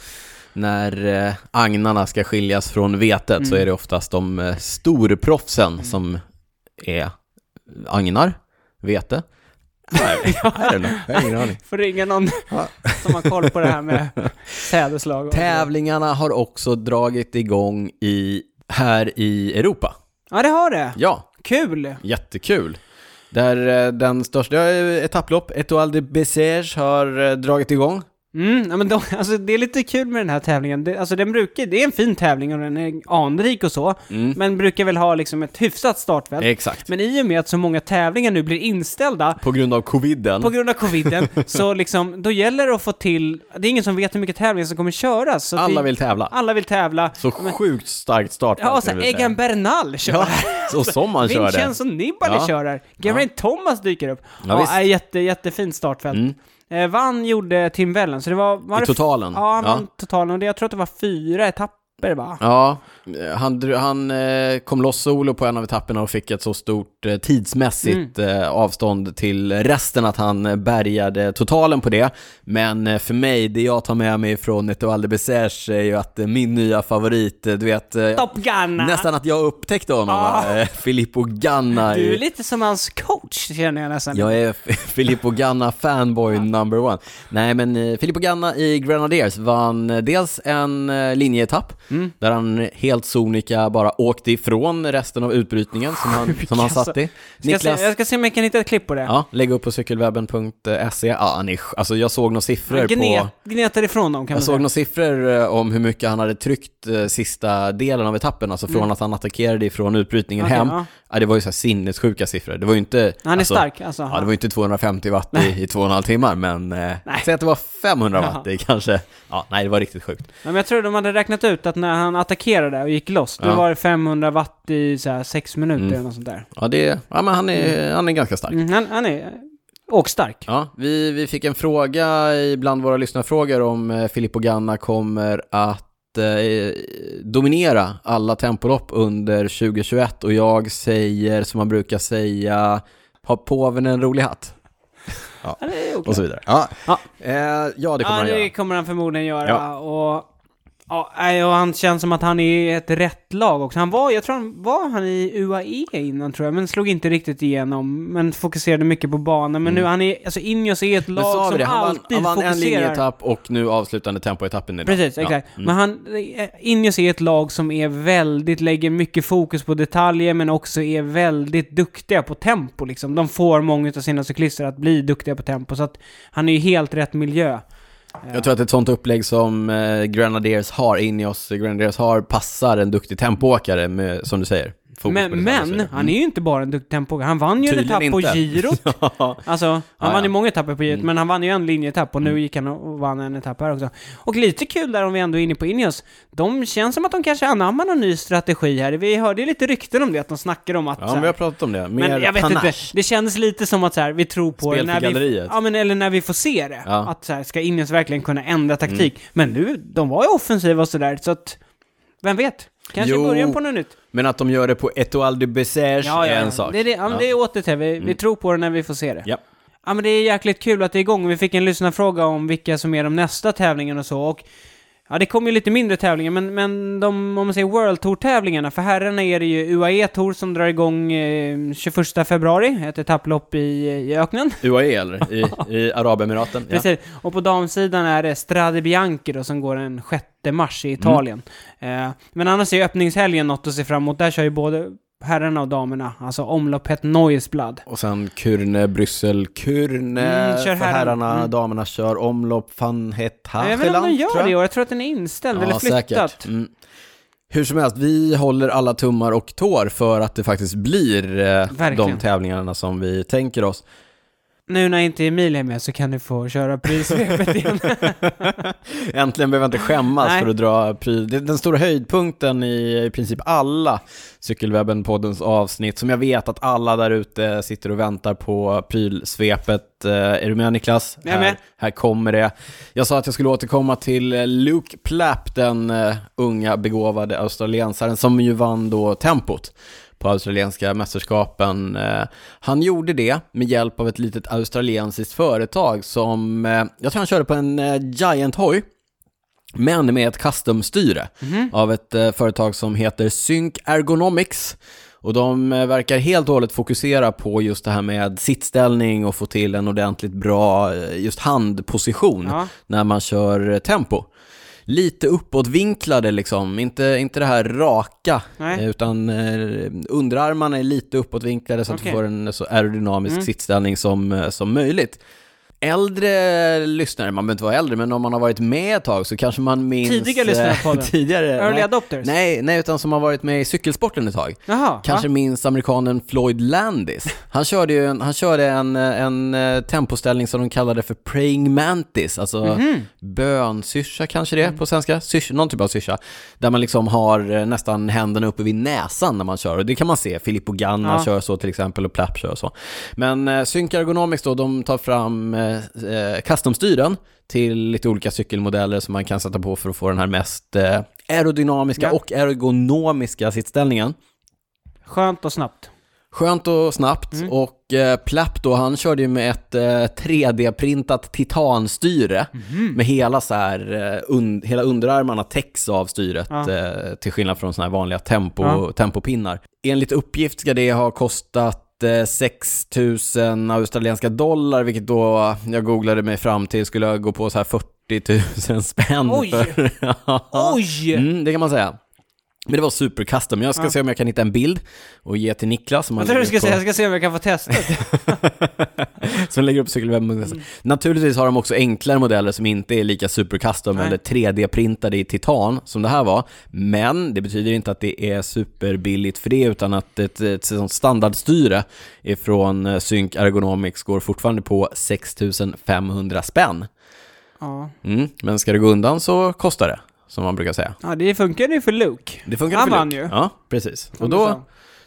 När eh, agnarna ska skiljas från vetet så Mm. är det oftast de eh, storproffsen som är agnar, vete. Nej. Jag har ingen aning. Får ringa någon som har koll på det här med sädeslag Tävlingarna har också dragit igång i, här i Europa. Ja, det har det. Ja, Kul! jättekul. Där eh, den största eh, etapplopp, Etoile de Bessèges, har eh, dragit igång. Mm, ja, men de, alltså, det är lite kul med den här tävlingen. Det, alltså, den brukar, det är en fin tävling och den är anrik och så, Mm. men brukar väl ha liksom ett hyfsat startfält. Exakt. Men i och med att så många tävlingar nu blir inställda På grund av coviden. på grund av coviden, så liksom, då gäller det att få till, det är ingen som vet hur mycket tävlingar som kommer köras. Så Alla det, vill tävla. alla vill tävla. Så sjukt starkt startfält. Ja, och så. Egan Bernal kör Ja, så som man kör det. Vincenzo Nibali Ja. kör här. Geraint Thomas dyker upp. Ja, Ja, visst. jätte, jättefint startfält. Mm. Eh, vann gjorde Tim Wellen, så det var... var I det totalen. Ja, han Ja. vann totalen och det, jag tror att det var fyra etapper va? Ja, han, han eh, kom loss solo på en av etapperna och fick ett så stort eh, tidsmässigt Mm. eh, avstånd till resten att han bärgade totalen på det. Men för mig, det jag tar med mig från Etoile de är ju att min nya favorit, du vet, Top Gun! nästan att jag upptäckte honom? Eh, Filippo Ganna. Du är lite som hans coach känner jag nästan. Jag är Filippo Ganna fanboy number one. Nej men Filippo Ganna i Grenadiers vann dels en linjeetapp Mm. Där han helt sonika bara åkte ifrån resten av utbrytningen som han, som han satt i. Ska jag, se, jag ska se om jag kan hitta ett klipp på det. Ja, lägg upp på cykelwebben.se. Ja, han är, alltså jag såg några siffror gnet, på... gnetar ifrån dem kan man Jag såg några siffror eh, om hur mycket han hade tryckt eh, sista delen av etappen, alltså från Mm. att han attackerade ifrån utbrytningen Okej, hem. ja. Ja, det var ju så här sinnessjuka siffror. Det var ju inte... Han är alltså, stark alltså. Ja, det var ju inte 250 watt i, i två och en halv timmar, men eh, säg att det var 500 Jaha. watt i kanske. Ja, nej, det var riktigt sjukt. Men jag tror de hade räknat ut att när han attackerade och gick loss, då Ja. var det 500 watt i så här 6 minuter Mm. eller något sånt där. Ja, det, ja men han är, han är ganska stark. Mm, han, han är åkstark. Ja, vi, vi fick en fråga ibland våra lyssnarfrågor om eh, Filippo Ganna kommer att eh, dominera alla tempolopp under 2021 och jag säger som man brukar säga, ha påven en rolig hatt Ja, det är oklart. och så vidare. Ja, Ja. Eh, ja det kommer ja, han det göra. kommer han förmodligen göra. Ja. Och, ja, nej, och han känns som att han är i ett rätt lag också. Han var, jag tror han var han i UAE innan tror jag, men slog inte riktigt igenom. Men fokuserade mycket på banan. Men nu, han är, alltså Ineos är ett Mm. Lag som det, han vann, alltid han vann en fokuserar. linjeetapp och nu avslutande tempoetappen idag. Precis, Ja. exakt. Mm. Men han, eh, Ineos är ett lag som är väldigt, lägger mycket fokus på detaljer men också är väldigt duktiga på tempo liksom. De får många av sina cyklister att bli duktiga på tempo så att han är ju helt rätt miljö. Jag tror att ett sånt upplägg som eh, Grenadiers har, Ineos Grenadiers har, passar en duktig tempoåkare med, som du säger fokus Men, på så men vidare. han är ju inte bara en duktig tempoåkare. Han vann ju en Tydligen etapp på inte. girot. Ja. Alltså, han Ja, vann ju ja. många etapper på girot, Mm. men han vann ju en linjeetapp och nu gick han och vann en etapp här också. Och lite kul där om vi ändå är inne på Ineos. De känns som att de kanske anammar någon ny strategi här. Vi hörde ju lite rykten om det, att de snackar om att Ja, men här, vi har pratat om det. Mer Men jag vet panache. inte, det kändes lite som att så här, vi tror på det Spel för när vi, galleriet. ja, men, eller när vi får se det. Mm. Att så här, ska Ineos verkligen kunna ändra taktik? Men nu, de var ju offensiva och sådär, så att, vem vet? Kanske Jo. början på något nytt. Men att de gör det på Etoile de Bessèges Ja, ja, är en sak. Det är, det, ja, Ja. det är åter till, vi, vi Mm. tror på det när vi får se det. Ja. Ja men det är jäkligt kul att det är igång. Vi fick en lyssnarfråga om vilka som är de nästa tävlingarna och så och Ja, det kommer ju lite mindre tävlingar, men, men de, om man säger World Tour-tävlingarna, för herrarna är det ju UAE Tour som drar igång eh, 21 februari, ett etapplopp i, i öknen. UAE eller? I, i Arabemiraten? Ja. Precis. Och på damsidan är det Strade Bianchi då, som går den 6 mars i Italien. Eh, men annars är öppningshelgen något att se fram emot. Där kör ju både herrarna och damerna, alltså omloppet Blad. Och sen Kurne, Bryssel, Kurne Mm, kör för herrarna. herrarna, Mm. damerna kör omlopp, van het Ja, jag vet inte om de gör det i jag. år, jag tror att den är inställd eller Ja, flyttat. säkert. Mm. Hur som helst, vi håller alla tummar och tår för att det faktiskt blir eh, de tävlingarna som vi tänker oss. Nu när inte Emil är med så kan du få köra prissvepet igen. Äntligen behöver jag inte skämmas Nej. för att dra pryl. Den stora höjdpunkten i, i princip alla Cykelwebben-poddens avsnitt som jag vet att alla där ute sitter och väntar på prylsvepet. Eh, är du med Niklas? Jag är med. Här, här kommer det. Jag sa att jag skulle återkomma till eh, Luke Plapp, den eh, unga begåvade australiensaren som ju vann då tempot på australienska mästerskapen. Eh, Han gjorde det med hjälp av ett litet australiensiskt företag som, eh, jag tror han körde på en eh, Giant-hoj, men med ett custom-styre Mhm. av ett företag som heter Sync Ergonomics. Och de verkar helt och hållet fokusera på just det här med sittställning och få till en ordentligt bra just handposition Ja. när man kör tempo. Lite uppåtvinklade liksom, inte, inte det här raka, Nej. eh, utan eh, underarmarna är lite uppåtvinklade så att Okej. du får en så aerodynamisk Mm. sittställning som, eh, som möjligt. Äldre lyssnare, man behöver inte vara äldre, men om man har varit med ett tag så kanske man minns... Tidiga lyssnare på eh, podden. tidigare, Early nej, adopters? nej, nej, utan som har varit med i cykelsporten ett tag. Jaha. Kanske va? minns amerikanen Floyd Landis. Han körde ju en, han körde en, en eh, tempoställning som de kallade för praying mantis, alltså Mhm. bönsyrsa kanske det Mm. på svenska, Syrsa, någon typ av syrsa, där man liksom har eh, nästan händerna uppe vid näsan när man kör och det kan man se, Filippo Ganna Ja. kör så till exempel och Plapp kör så. Men eh, Sync Ergonomics då, de tar fram eh, eh, custom-styren till lite olika cykelmodeller som man kan sätta på för att få den här mest eh, aerodynamiska Ja. och ergonomiska sittställningen. Skönt och snabbt. Skönt och snabbt Mm. och eh, Plapp då, han körde ju med ett eh, 3D-printat titanstyre Mhm. med hela så här, eh, un, hela underarmarna täcks av styret Ja. eh, till skillnad från såna här vanliga tempo, Ja. tempopinnar. Enligt uppgift ska det ha kostat eh, 6 000 australienska dollar, vilket då jag googlade mig fram till skulle gå på så här 000 spänn. Oj! Oj! Mm, det kan man säga. Men det var super custom. Jag ska Ja. se om jag kan hitta en bild och ge till Niklas. Som Jag tror du ska säga, jag ska se om jag kan få testa. som lägger upp cykelwebben. Mm. Naturligtvis har de också enklare modeller som inte är lika super custom Nej. eller 3D-printade i titan som det här var. Men det betyder inte att det är superbilligt för det, utan att ett, ett sånt standardstyre ifrån eh, Sync Ergonomics går fortfarande på 6500 spänn. Ja. Mm. Men ska det gå undan så kostar det, som man brukar säga. ja, det funkar ju för Luke. Det funkar Han för vann Luke. ju. Ja, precis. Som Och du då, sa.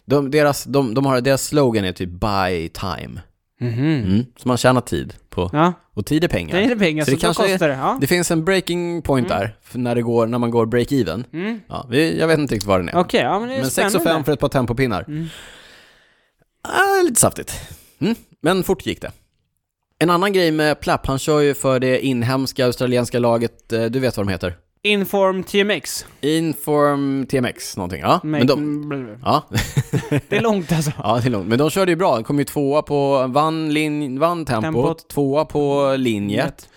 de, deras, de, de har, deras slogan är typ buy time. Mhm. Mm. Så man tjänar tid på, Ja, och tid är pengar. det är pengar Så så, det då kanske är- kostar det. Ja. Det finns en breaking point där, för när, det går, när man går break-even. Mm. Ja, vi, jag vet inte riktigt vad den är. Okej, ja men det är men 6 och spännande. 5 för ett par tempopinnar. Mm. Ah, lite saftigt. Mm. Men fort gick det. En annan grej med Plapp, han kör ju för det inhemska australienska laget, eh, du vet vad de heter? Inform TMX. Inform TMX någonting, ja. Men de, ja. Det är långt alltså. ja, det är långt. Men de körde ju bra, de kom ju tvåa på, vann, lin, vann tempot, Tempot. tvåa på linjet,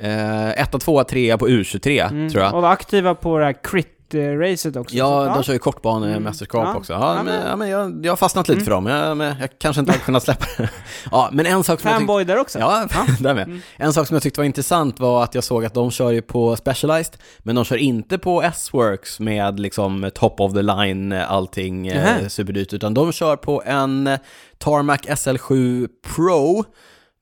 eh, etta, tvåa, trea på U23 Mm. tror jag. Och var aktiva på det här crit-racet också. Ja, så, de kör ju kortbanemästerskap Mm. Ja. också. Ja, Ja, men, ja, men jag, jag har fastnat lite Mm. för dem. Jag, men jag kanske inte har kunnat släppa det. Ja, men en sak som jag tyckte... Fanboy där också. Ja, där med. Mm. En sak som jag tyckte var intressant var att jag såg att de kör ju på Specialized, men de kör inte på S-Works med liksom top of the line, allting eh, superdyrt, utan de kör på en eh, Tarmac SL7 Pro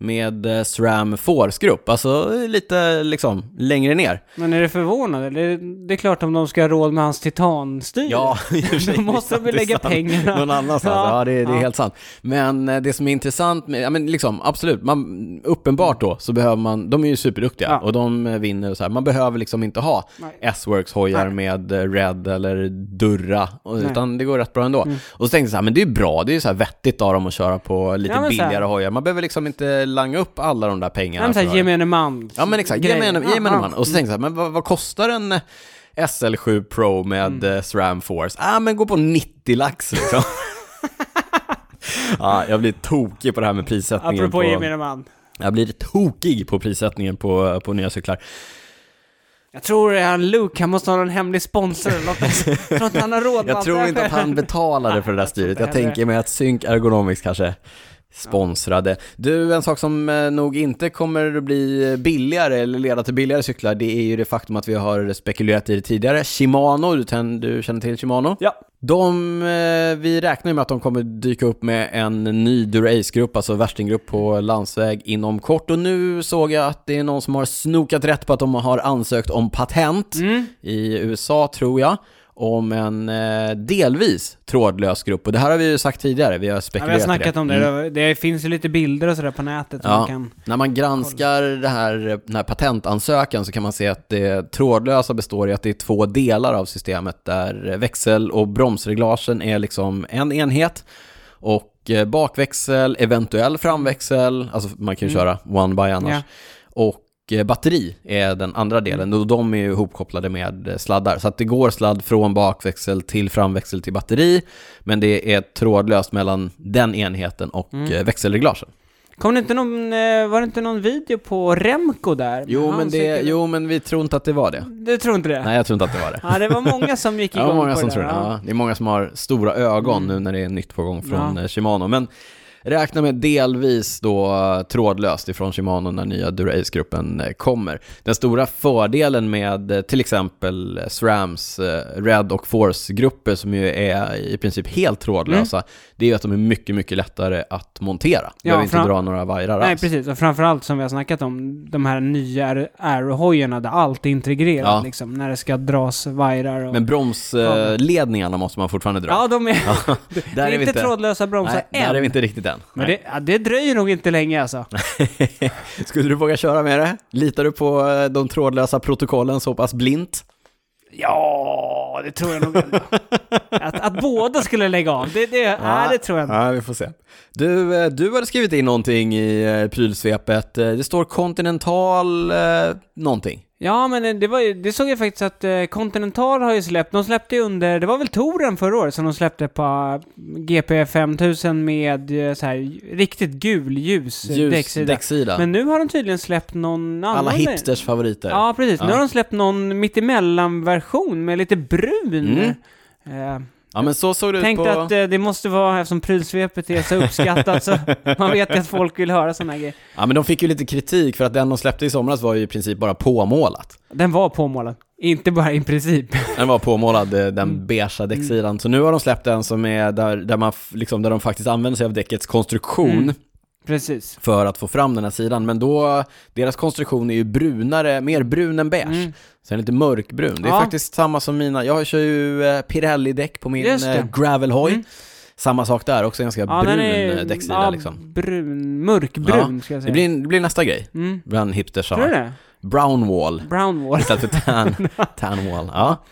med eh, SRAM Force-grupp, alltså lite liksom längre ner. Men är du förvånad? eller? Det är klart om de ska ha råd med hans titanstyr. Ja. Då måste är lägga sant. pengarna. Någon annanstans, ja, Ja, det, det är ja. helt sant. Men eh, det som är intressant med, ja men liksom absolut, man, uppenbart då så behöver man, de är ju superduktiga Ja. och de eh, vinner och så här. Man behöver liksom inte ha. S-Works hojar med Red eller Durra, Nej. utan det går rätt bra ändå. Mm. Och så tänkte jag så här, men det är bra, det är ju så här vettigt av dem att köra på lite billigare hojar. Man behöver liksom inte langa upp alla de där Ja, pengarna. men såhär för- gemene man. Ja men exakt, ge grejer. mig en, ge mig Ja, en man. Och så tänkte jag så här, men vad, vad kostar en eh, SL7 Pro med Mm. mm. SRAM Force? Ah men gå på 90 lax liksom. ja, jag blir tokig på det här med prissättningen. Apropå på, gemene man. jag blir tokig på prissättningen på, på nya cyklar. Jag tror det är Luke, han måste ha någon hemlig sponsor eller något. Jag tror inte han har råd med Jag allt tror det här inte att han betalade för det där styret. Jag tänker mig att Sync Ergonomics kanske sponsrade. Du, en sak som eh, nog inte kommer att bli billigare eller leda till billigare cyklar, det är ju det faktum att vi har spekulerat i det tidigare. Shimano, du, du känner till Shimano? Ja. De, eh, vi räknar ju med att de kommer dyka upp med en ny Dura-Ace-grupp, alltså värstinggrupp på landsväg inom kort. Och nu såg jag att det är någon som har snokat rätt på att de har ansökt om patent Mm. i USA, tror jag, om en eh, delvis trådlös grupp. Och det här har vi ju sagt tidigare, vi har Ja, spekulerat vi har snackat om det. Mm. Det finns ju lite bilder och sådär på nätet Ja. man kan... När man granskar det här, den här patentansökan så kan man se att det trådlösa består i att det är två delar av systemet där växel och bromsreglagen är liksom en enhet och eh, bakväxel, eventuell framväxel, alltså man kan ju Mm. köra one by annars, Ja. och eh, batteri är den andra delen och de är ju ihopkopplade med eh, sladdar. Så att det går sladd från bakväxel till framväxel till batteri, men det är trådlöst mellan den enheten och Mm. mm. växelreglagen. Kom det inte någon, eh, var det inte någon video på Remco där? Jo men, det, jo, men vi tror inte att det var det. Du tror inte det? Nej, jag tror inte att det var det. Ja, det var många som gick igång många på som det tror det. Ja, det är många som har stora ögon Mm. nu när det är nytt på gång från Ja. eh, Shimano. Men räkna med delvis då eh, trådlöst ifrån Shimano när nya Dura-Ace-gruppen eh, kommer. Den stora fördelen med eh, till exempel SRAMs Red och Force-grupper som ju är i princip helt trådlösa, det är ju att de är mycket, mycket lättare att montera. Du behöver inte dra några vajrar Nej, alls. precis. Och framförallt som vi har snackat om, de här nya Aero-hojarna där allt är integrerat Ja. liksom, när det ska dras vajrar och... Men bromsledningarna måste man fortfarande dra. Ja, de är... det där är inte trådlösa bromsar Nej, än. där är vi inte riktigt än. Men Nej. det, ja, det dröjer nog inte länge alltså. Skulle du våga köra med det? Litar du på eh, de trådlösa protokollen så pass blint? Ja, det tror jag nog ändå. att, att båda skulle lägga av, det, det, nej, det tror jag inte. Ja, vi får se. Du, eh, du hade skrivit in någonting i eh, prylsvepet. Det står Continental eh, någonting. Ja, men det, var ju, det såg jag faktiskt att eh, Continental har ju släppt, de släppte ju under, det var väl Touren förra året som de släppte på eh, GP 5000 med eh, så här riktigt gul ljus, Ljus däcksida. däcksida. Men nu har de tydligen släppt någon annan. Alla hipsters favoriter. Ja, precis. Nu Ja. har de släppt någon mittemellan-version med lite brun. Mm. Eh, Ja, men så såg det ut tänkte på... att eh, det måste vara, eftersom prylsvepet är så uppskattat, så man vet ju att folk vill höra sådana grejer. Ja, men de fick ju lite kritik för att den de släppte i somras var ju i princip bara påmålat. Den var påmålad. Inte bara i princip. Den var påmålad, eh, den Mm. beigea däcksidan. Så nu har de släppt en som är där, där, man, liksom, där de faktiskt använder sig av däckets konstruktion Mm. Precis. för att få fram den här sidan. Men då, deras konstruktion är ju brunare, mer brun än beige. Mm. Är lite mörkbrun. Det är Ja. faktiskt samma som mina, jag kör ju eh, Pirelli-däck på min Just det. eh, gravelhoj. Mm. Samma sak där, också ganska Ja, brun den är eh, däcksida ja, liksom. brun, mörkbrun ska jag Det säga. blir, det blir nästa grej, Mm. bland hipsters. Tror du det? Brown wall, Brown wall. istället för tan, tan wall. Ja,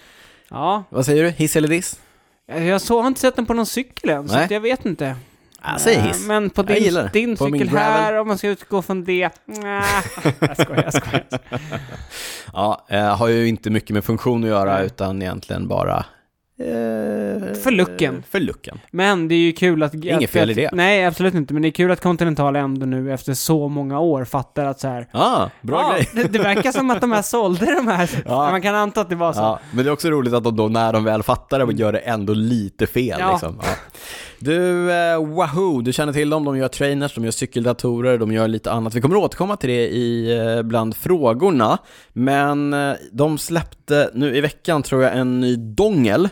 Ja, vad säger du? Hiss eller diss? jag så, har inte sett den på någon cykel än, så Nej. att jag vet inte. Jag säger Eh, hiss. Men på din, gillar det. din På min cykel gravel. här, om man ska utgå från det. Nja, jag skojar, jag skojar. Ja, eh, har ju inte mycket med funktion att göra utan egentligen bara... Eh, För looken. För looken. Men det är ju kul att... Inget att, fel i det. Nej, absolut inte. Men det är kul att Continental ändå nu efter så många år fattar att så här. Ah, bra ja, grej. Det, det verkar som att de här sålde de här. Ja. Man kan anta att det var så. Ja, men det är också roligt att de då när de väl fattar det gör det ändå lite fel Ja. liksom. ja. Du, eh, Wahoo, du känner till dem, de gör trainers, de gör cykeldatorer, de gör lite annat. Vi kommer återkomma till det i eh, bland frågorna, men eh, de släppte nu i veckan tror jag en ny dongel,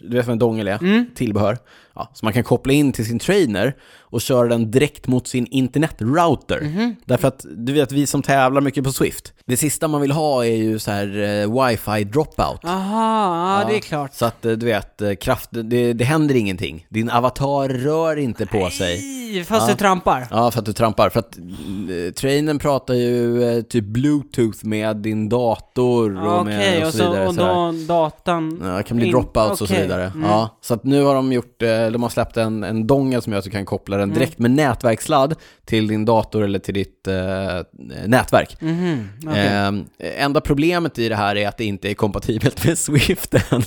du vet vad en dongel är? Mm. Tillbehör. Ja, så man kan koppla in till sin trainer och köra den direkt mot sin internetrouter. Mhm. Därför att du vet, vi som tävlar mycket på Swift, det sista man vill ha är ju så här eh, wifi dropout. Aha, ja, det är klart. Så att eh, du vet, eh, kraft, det, det händer ingenting. Din avatar rör inte på sig. Nej, fast Ja. du trampar. Ja, för att du trampar. För att eh, trainern pratar ju eh, typ bluetooth med din dator och, Ja, med, Okej, och och, så så, vidare. och sådär. då datan... Ja, det kan bli in- dropouts och så okej, vidare. mm. Ja, så att nu har de gjort, eh, de har släppt en, en dongel som gör att du kan koppla den direkt med nätverksladd till din dator eller till ditt eh, nätverk. Mhm, okej. Eh, enda problemet i det här är att det inte är kompatibelt med Swift än.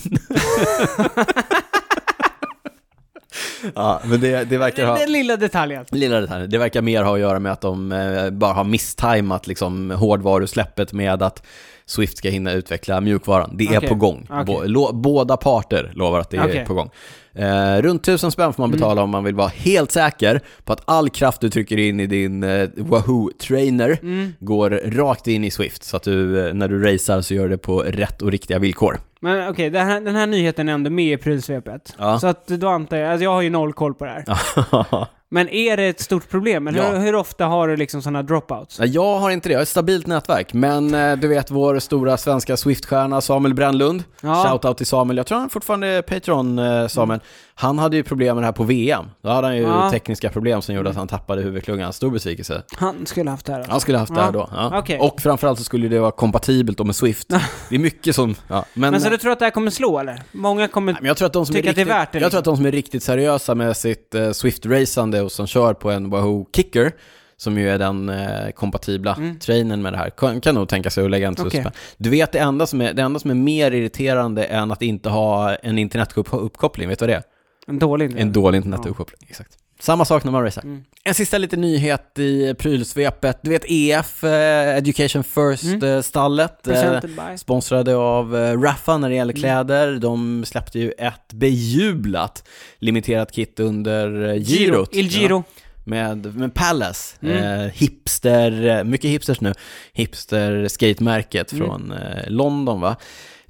ja, men det, det verkar ha... Den lilla detaljen. Lilla detaljen. Det verkar mer ha att göra med att de eh, bara har misstajmat liksom, hårdvarusläppet med att Swift ska hinna utveckla mjukvaran. Det är Okej. på gång. Lo- båda parter lovar att det är Okej. på gång. Eh, runt tusen spänn får man betala om man vill vara helt säker på att all kraft du trycker in i din eh, Wahoo-trainer Mm. går rakt in i Swift. Så att du, eh, när du racear så gör det på rätt och riktiga villkor. Men okej, den, här, den här nyheten är ändå med i prylsvepet. Ja. Så att då antar jag, alltså jag har ju noll koll på det här. Men är det ett stort problem? Eller Ja. hur, hur ofta har du liksom sådana dropouts? Jag har inte det, jag har ett stabilt nätverk. Men eh, du vet vår stora svenska Swift-stjärna Samuel Brännlund. Ja. Shoutout till Samuel, jag tror han fortfarande är Patreon eh, Samuel. Han hade ju problem med det här på VM. Då hade han ju Ja. tekniska problem som gjorde att han tappade huvudklungan. Stor besvikelse. Han skulle haft det här alltså. Han skulle haft det här då. Ja. Okej. Och framförallt så skulle det vara kompatibelt då med Swift. Det är mycket som... Ja. Men, Men så du tror att det här kommer slå eller? Många kommer... Nej, jag tror att de som är Tycker att riktigt, det är värt det, Jag liksom. tror att de som är riktigt seriösa med sitt eh, Swift-racande och som kör på en Wahoo Kicker, som ju är den eh, kompatibla Mm. trainern med det här, kan, kan nog tänka sig att lägga en tusen spänn. Du vet det enda, som är, det enda som är mer irriterande än att inte ha en internetuppkoppling, vet du vad det är? En dålig idé. En dålig internetuppkoppling, exakt. Samma sak när man racear. Mm. En sista liten nyhet i prylsvepet. Du vet EF, eh, Education Mm. First-stallet. Presented by. Sponsrade av eh, Raffa när det gäller Mm. kläder. De släppte ju ett bejublat limiterat kit under eh, girot. Il Giro. Ja, med, med Palace. Mm. Eh, hipster, eh, mycket hipsters nu. Hipster skatemärket Mm. från eh, London va.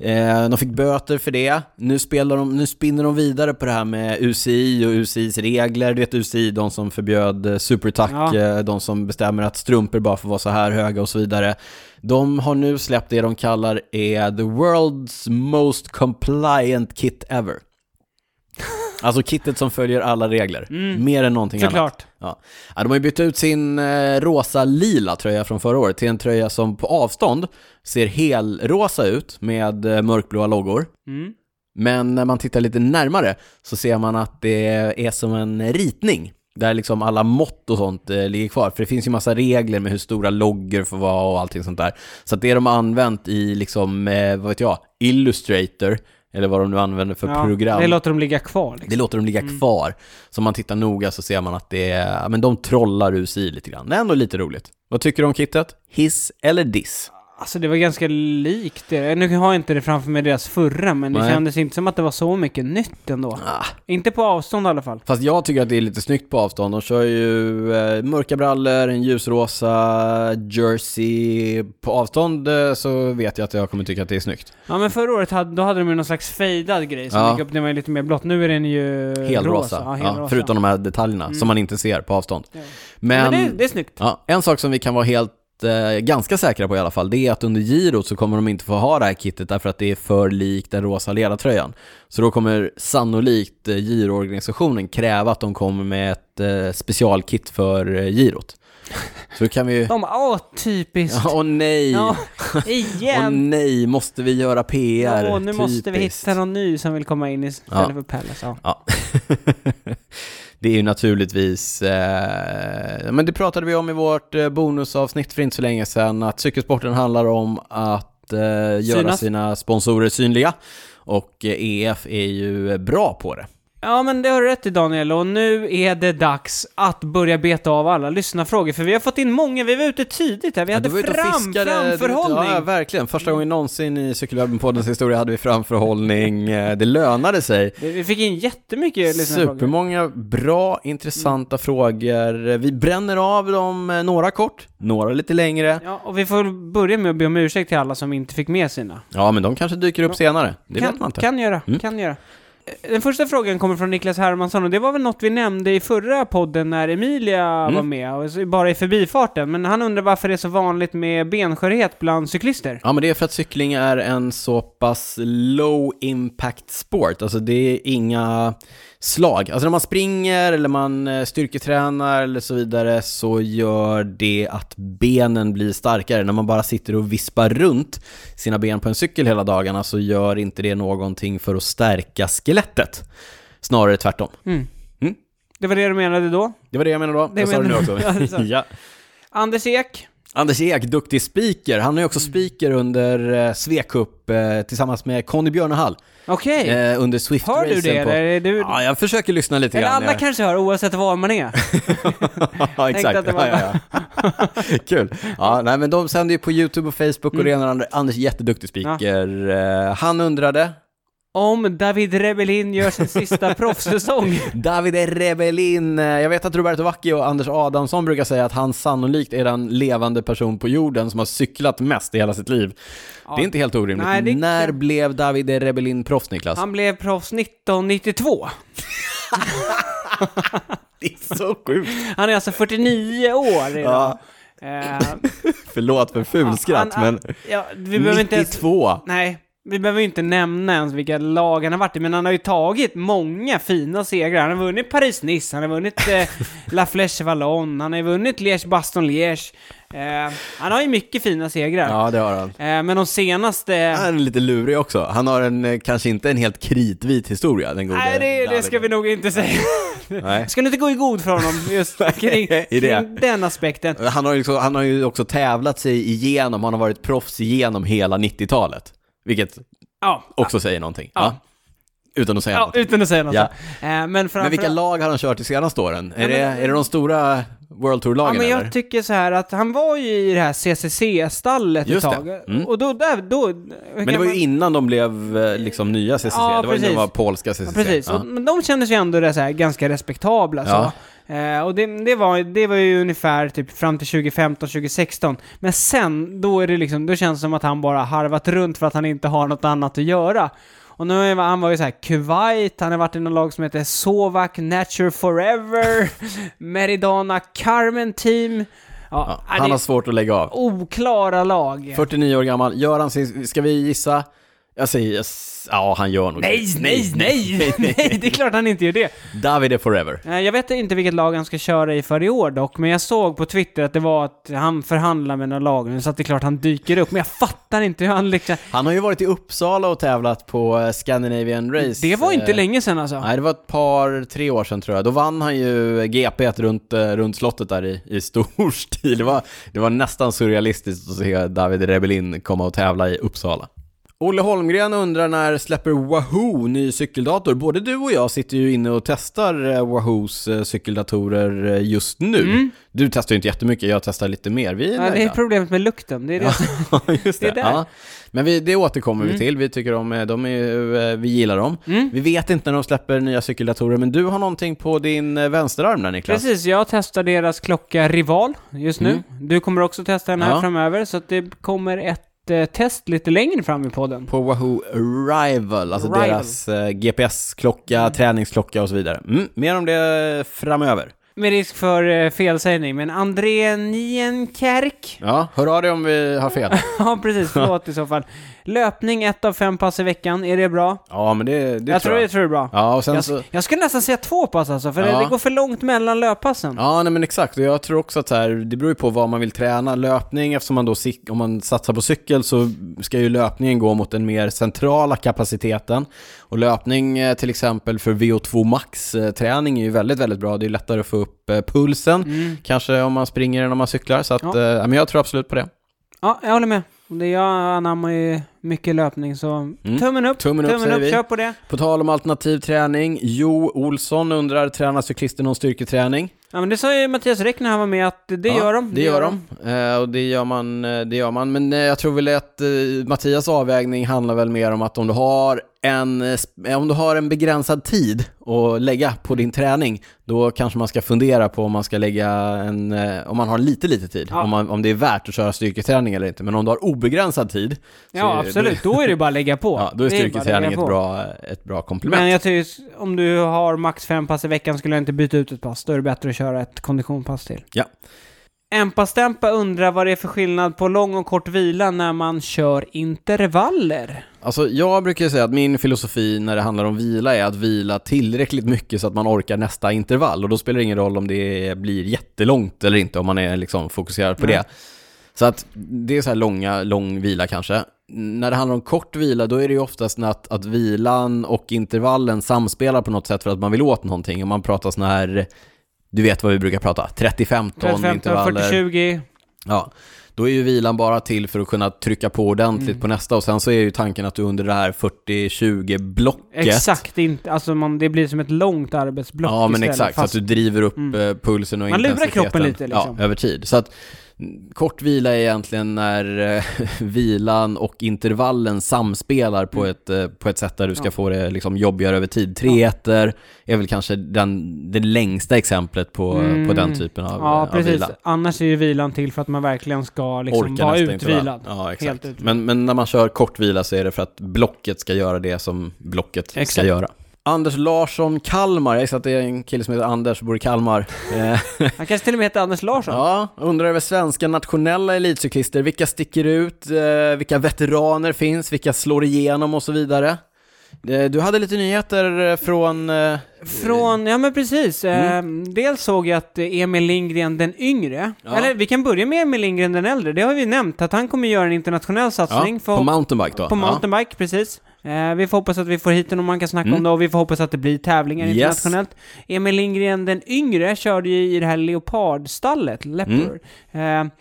Eh, de fick böter för det. Nu, spelar de, nu spinner de vidare på det här med UCI och UCIs regler. Du vet UCI, de som förbjöd eh, supertack, Ja. eh, de som bestämmer att strumpor bara får vara så här höga och så vidare. De har nu släppt det de kallar är the world's most compliant kit ever. Alltså kittet som följer alla regler. Mm. Mer än någonting annat. Såklart. Ja. Ja, de har ju bytt ut sin eh, rosa-lila tröja från förra året till en tröja som på avstånd ser helrosa ut med eh, mörkblåa loggor. Mm. Men när man tittar lite närmare så ser man att det är som en ritning Där liksom alla mått och sånt eh, ligger kvar. För det finns ju massa regler med hur stora loggor får vara och allting sånt där. Så att det de har använt i liksom, eh, vad vet jag, Illustrator, eller vad de nu använder för Ja, program. Det låter de ligga kvar liksom. Det låter dem ligga kvar. Så om man tittar noga så ser man att det är, men de trollar sig lite grann. Det är ändå lite roligt. Vad tycker du om kittet? Hiss eller diss? Alltså det var ganska likt det. Nu har jag inte det framför mig deras förra, men det Nej. kändes inte som att det var så mycket nytt ändå. Ah. Inte på avstånd i alla fall. Fast jag tycker att det är lite snyggt på avstånd. De kör ju eh, mörka brallor, en ljusrosa jersey. På avstånd eh, så vet jag att jag kommer tycka att det är snyggt. Ja men förra året hade, då hade de ju någon slags fejdad grej som Ja. gick upp, den var ju lite mer blått. Nu är den ju Helt rosa. Ja, Ja, helt rosa. Förutom de här detaljerna Mm. som man inte ser på avstånd. Ja. Men, Men, det, det är snyggt. Ja, en sak som vi kan vara helt eh, ganska säkra på i alla fall, det är att under girot så kommer de inte få ha det här kittet därför att det är för likt den rosa ledartröjan. Så då kommer sannolikt eh, giroorganisationen kräva att de kommer med ett eh, specialkit för eh, girot. Så kan vi ju... De åh typiskt. Ja, Åh nej! Ja, Åh igen. nej, måste vi göra PR? Åh, nu måste vi Typiskt. hitta någon ny som vill komma in istället Ja. för Palace. Ja. Ja. det är ju naturligtvis, eh, men det pratade vi om i vårt eh, bonusavsnitt för inte så länge sedan, att cykelsporten handlar om att eh, göra Synas. sina sponsorer synliga. Och eh, EF är ju bra på det. Ja, men det har du rätt i Daniel. Och nu är det dags att börja beta av alla lyssnarfrågor. För vi har fått in många, vi var ute tidigt här. Vi hade var ute och fram, fiskade, du framförhållning. Ja, verkligen. Första gången någonsin i Cykelwebben-poddens historia hade vi framförhållning. Eh, Det lönade sig. Vi fick in jättemycket lyssnarfrågor. Supermånga bra, intressanta frågor. Vi bränner av dem, eh, några kort, några lite längre. Ja, och vi får börja med att be om ursäkt till alla som inte fick med sina. Ja, men de kanske dyker upp senare. Det kan, vet man inte. Kan göra, Mm. kan göra. Den första frågan kommer från Niklas Hermansson och det var väl något vi nämnde i förra podden när Emilia Mm. var med, och bara i förbifarten. Men han undrar varför det är så vanligt med benskörhet bland cyklister. Ja, men det är för att cykling är en så pass low impact sport. Alltså det är inga slag. Alltså när man springer eller man eh, styrketränar eller så vidare så gör det att benen blir starkare. När man bara sitter och vispar runt sina ben på en cykel hela dagarna så gör inte det någonting för att stärka skelettet. Snarare tvärtom. Mm. Mm. Det var det du menade då? Det var det jag menade då. Det jag sa det nu också. Ja. Anders Ek. Anders Ek, duktig speaker. Han är också Mm. speaker under eh, Svekup eh, tillsammans med Conny Björnehall Okej. eh, under Swift Hör du det eller? Är du... Ja, jag försöker lyssna lite eller grann. alla Jag- kanske hör oavsett var man är. ja, exakt. att det var- ja, ja, ja. Kul. Ja, nej, men de sänder ju på YouTube och Facebook och Mm. det ena och det andra. Anders jätteduktig speaker. Eh, han undrade, Om David Rebellin gör sin sista proffssäsong. David Rebellin. Jag vet att Roberto Vacchi och Anders Adamsson brukar säga att han sannolikt är den levande person på jorden som har cyklat mest i hela sitt liv. Ja. Det är inte helt orimligt. Nej, det- När blev David Rebellin proffs, Niklas? Han blev proffs 1992. Det är så sjukt. Han är alltså 49 år idag. Ja, Eh, förlåt för fulskratt, men ja, vi behöver inte ens, 92. Nej, vi behöver ju inte nämna ens vilka lag han har varit i, men han har ju tagit många fina segrar. Han har vunnit Paris-Nice, han har vunnit eh, La Flèche Wallonne, han har vunnit Liège-Baston-Liège. Eh, han har ju mycket fina segrar. Ja, det har han. Eh, men de senaste... Han är lite lurig också. Han har en, eh, kanske inte en helt kritvit historia, den gode Nej, det, det ska vi nog inte säga. Nej. Ska du inte gå i god för honom just kring, kring den aspekten? Han har, ju också, han har ju också tävlat sig igenom, han har varit proffs igenom hela 90-talet. Vilket Ja, också säger någonting. Ja. Ja. Utan att säga ja något. utan att säga något. Ja. Eh, men framför Men vilka lag har han kört i senaste åren? Är, Ja, det, men- är det de stora World Ja, Tour-lagen men eller? jag tycker så här att han var ju i det här CCC-stallet ett tag. Mm. Och då, där, då... Men det var ju innan de blev eh, liksom nya CCC, Ja, det var ju när de var polska CCC. Ja, precis. Ja. Och, men de kändes ju ändå det så här, ganska respektabla så. Eh, och det, det, var, det var ju ungefär typ fram till 2015-2016. Men sen, då är det liksom, då känns det som att han bara harvat runt för att han inte har något annat att göra. Och nu är han var ju så här Kuwait, han har varit i något lag som heter Sovak Nature Forever, Meridana Carmen Team. Ja, Ja, han han har svårt att lägga av. oklara lag. 49 år gammal, gör han sin, ska vi gissa? Jag säger, yes, ja han gör nog Nej, det. nej, nej, nej, det är klart han inte gör det. David är forever. Eh, Jag vet inte vilket lag han ska köra i för i år dock, men jag såg på Twitter att det var att han förhandlar med några lag nu, så att det är klart han dyker upp. Men jag fattar inte hur han liksom... Han har ju varit i Uppsala och tävlat på eh, Scandinavian Race. Det var inte eh, länge sedan alltså. Nej, det var ett par, tre år sedan tror jag. Då vann han ju GP runt, eh, runt slottet där i, i stor stil. Det var, det var nästan surrealistiskt att se David Rebellin komma och tävla i Uppsala. Olle Holmgren undrar när släpper Wahoo ny cykeldator? Både du och jag sitter ju inne och testar eh, Wahoos eh, cykeldatorer eh, just nu. Du testar ju inte jättemycket, jag testar lite mer. Vi är Mm. Ja, det är problemet med lukten. Det är det. Ja, just Det det. är där. Ja. Men vi, det återkommer Mm. vi till. Vi tycker om de är, vi gillar dem. Mm. Vi vet inte när de släpper nya cykeldatorer, men du har någonting på din vänsterarm där Niklas. Precis, jag testar deras klocka Rival just nu. Mm. Du kommer också testa den här Ja. framöver, så det kommer ett test lite längre fram i podden. På Wahoo Rival, alltså Rival. deras eh, GPS-klocka, träningsklocka och så vidare. Mm, mer om det framöver. Med risk för eh, felsägning, men André Nienkerk Ja, hör av dig om vi har fel. Ja, precis. Förlåt i så fall. Löpning, ett av fem pass i veckan. Är det bra? Ja, men det, det jag tror jag. jag tror det är bra. Ja, och sen Jag, så... jag skulle nästan säga två pass alltså, för Ja. det går för långt mellan löppassen. Ja, nej men exakt. Och jag tror också att så här, det beror ju på vad man vill träna. Löpning, eftersom man då, cik- om man satsar på cykel så ska ju löpningen gå mot den mer centrala kapaciteten. Och löpning eh, till exempel för VO2 max-träning är ju väldigt, väldigt bra. Det är lättare att få upp eh, pulsen, Mm. kanske om man springer än om man cyklar. Så att, Ja. eh, men jag tror absolut på det. Ja, jag håller med. Det jag anammar ju mycket löpning, så tummen upp. Tummen upp, säger vi. kör på det. På tal om alternativ träning, Jo Olsson undrar, tränar cyklister någon styrketräning? Ja, men det sa ju Mattias Räck när han var med att det Ja, gör de. Det gör de. Eh, och det gör man, eh, det gör man. Men eh, jag tror väl att eh, Mattias avvägning handlar väl mer om att om du har en, eh, eh, om du har en begränsad tid att lägga på din träning, då kanske man ska fundera på om man ska lägga en, eh, om man har lite, lite tid. Ja. Om, man, om det är värt att köra styrketräning eller inte. Men om du har obegränsad tid, Ja, är- absolut. Då är det bara att lägga på. ja, då är Det styrketräning lägga ett bra, ett bra komplement. Men jag tycker, om du har max fem pass i veckan skulle jag inte byta ut ett pass. Då är det bättre att köra ett konditionpass till. Ja. Empa-Stempa undrar vad det är för skillnad på lång och kort vila när man kör intervaller. Alltså jag brukar säga att min filosofi när det handlar om vila är att vila tillräckligt mycket så att man orkar nästa intervall och då spelar det ingen roll om det blir jättelångt eller inte om man är liksom fokuserad på Nej. det. Så att det är så här långa, lång vila kanske. När det handlar om kort vila då är det ju oftast att, att vilan och intervallen samspelar på något sätt för att man vill åt någonting. Om man pratar sån här, du vet vad vi brukar prata, 30-15 35, intervaller. 40-20. Ja, då är ju vilan bara till för att kunna trycka på ordentligt Mm. på nästa och sen så är ju tanken att du under det här 40-20 blocket Exakt, inte, alltså man, det blir som ett långt arbetsblock Ja men istället, exakt, så att fast- du driver upp Mm. eh, pulsen och Man lurar intensiteten. kroppen lite, liksom. Ja, över tid. Så att kort vila är egentligen när eh, vilan och intervallen samspelar på, ett, eh, på ett sätt där du ska Mm. Ja. få det liksom jobbigare över tid. Treetter är väl kanske den, det längsta exemplet på, Mm. på den typen av, Ja, av precis. vila. Annars är ju vilan till för att man verkligen ska liksom Orka vara utvilad. Ja, Helt exakt. utvilad. Men, men när man kör kort vila så är det för att blocket ska göra det som blocket ska Exakt. göra. Anders Larsson Kalmar, jag gissar att det är en kille som heter Anders och bor i Kalmar. Eh, Han kanske till och med heter Anders Larsson. ja, undrar över svenska nationella elitcyklister. Vilka sticker ut? Eh, vilka veteraner finns? Vilka slår igenom och så vidare? Eh, du hade lite nyheter från... Från, ja men precis. Mm. Dels såg jag att Emil Lindgren den yngre, Ja. eller vi kan börja med Emil Lindgren den äldre, det har vi nämnt, att han kommer göra en internationell ja, satsning. för, på mountainbike då? på mountainbike, precis. Eh, vi får hoppas att vi får hit honom, man kan snacka Mm. om det, och vi får hoppas att det blir tävlingar Yes. internationellt. Emil Lindgren den yngre körde ju i det här leopardstallet, Leopard. Mm. Eh,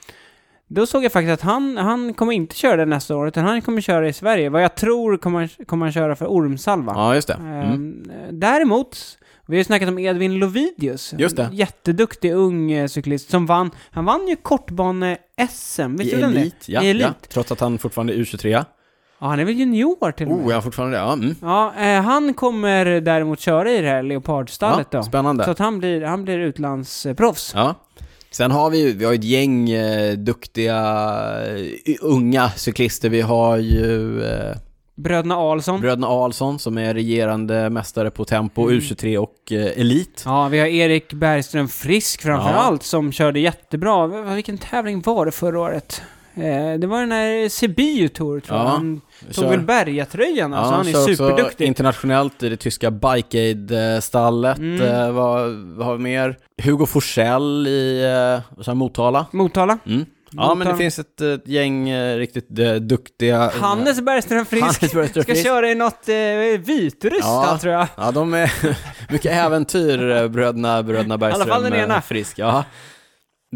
då såg jag faktiskt att han, han kommer inte köra det nästa år, utan han kommer köra i Sverige. Vad jag tror kommer, kommer han köra för Ormsalva. Ja, just det. Mm. Ehm, Däremot, vi har ju snackat om Edvin Lovidius. Just det. Jätteduktig ung eh, cyklist som vann, han vann ju kortbane-SM, I du det ja, I elit. ja. Trots att han fortfarande är U23. Ja, han är väl junior till och med? Oh, ja, fortfarande det? Ja, mm. Ja, eh, han kommer däremot köra i det här leopardstallet ja då. Spännande. Så att han blir, han blir utlandsproffs. Ja. Sen har vi ju, vi har ett gäng eh, duktiga eh, unga cyklister. Vi har ju eh, Bröderna Ahlsson. bröderna Ahlsson som är regerande mästare på tempo, Mm. U23 och eh, Elit. Ja, vi har Erik Bergström Frisk framför Ja. allt som körde jättebra. Vilken tävling var det förra året? Eh, det var den här Sibiu Tour tror jag. Ja, Han tog väl bergatröjan alltså. han är superduktig. internationellt i det tyska Bike Aid-stallet. Mm. Eh, vad, vad har vi mer? Hugo Forsell i eh, vad sa jag, Motala. Motala. Mm. Ja, men det finns ett, ett gäng eh, riktigt duktiga... Hannes Bergström Frisk Hannes Bergström ska Frisk. köra i något eh, Vitryssland Ja. tror jag. Ja, de är mycket äventyr, bröderna, bröderna Bergström. I alla fall den ena. Frisk, ja.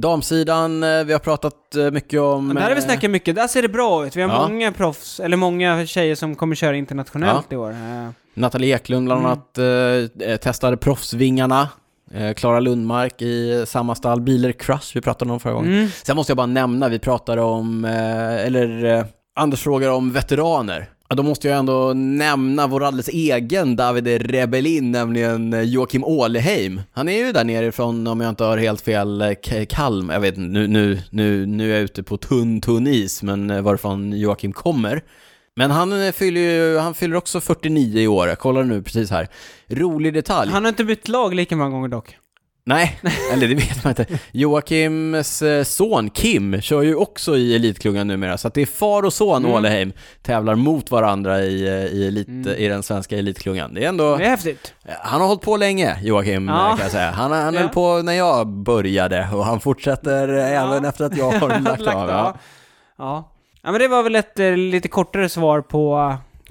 Damsidan, eh, vi har pratat eh, mycket om... Där har vi eh, snackat mycket, där ser det bra ut. Vi har Ja. många proffs, eller många tjejer som kommer köra internationellt i år. Nathalie Eklund bland Mm. annat eh, testade proffsvingarna. Eh, Klara Lundmark i samma stall, Biler Crush vi pratade om förra gången. Mm. Sen måste jag bara nämna, vi pratade om, eh, eller Anders frågar om veteraner. Ja, då måste jag ändå nämna vår alldeles egen David Rebellin, nämligen Joakim Åleheim. Han är ju där nere från, om jag inte har helt fel, Kalm. Jag vet inte, nu, nu, nu, nu är jag ute på tunn, tunn is, men varifrån Joakim kommer. Men han eh, fyller ju, han fyller också 49 i år, jag kollar nu precis här. Rolig detalj. Han har inte bytt lag lika många gånger dock. Nej, eller det vet man inte. Joakims eh, son Kim kör ju också i Elitklungan numera, så att det är far och son Mm. Åleheim tävlar mot varandra i, eh, i, elit, Mm. i den svenska Elitklungan. Det är ändå, Det är häftigt. han har hållit på länge, Joakim, Ja. kan jag säga. Han, han Ja. höll på när jag började och han fortsätter Ja. även efter att jag har lagt, Lagt av. av. Ja. Ja. ja, men det var väl ett eh, lite kortare svar på,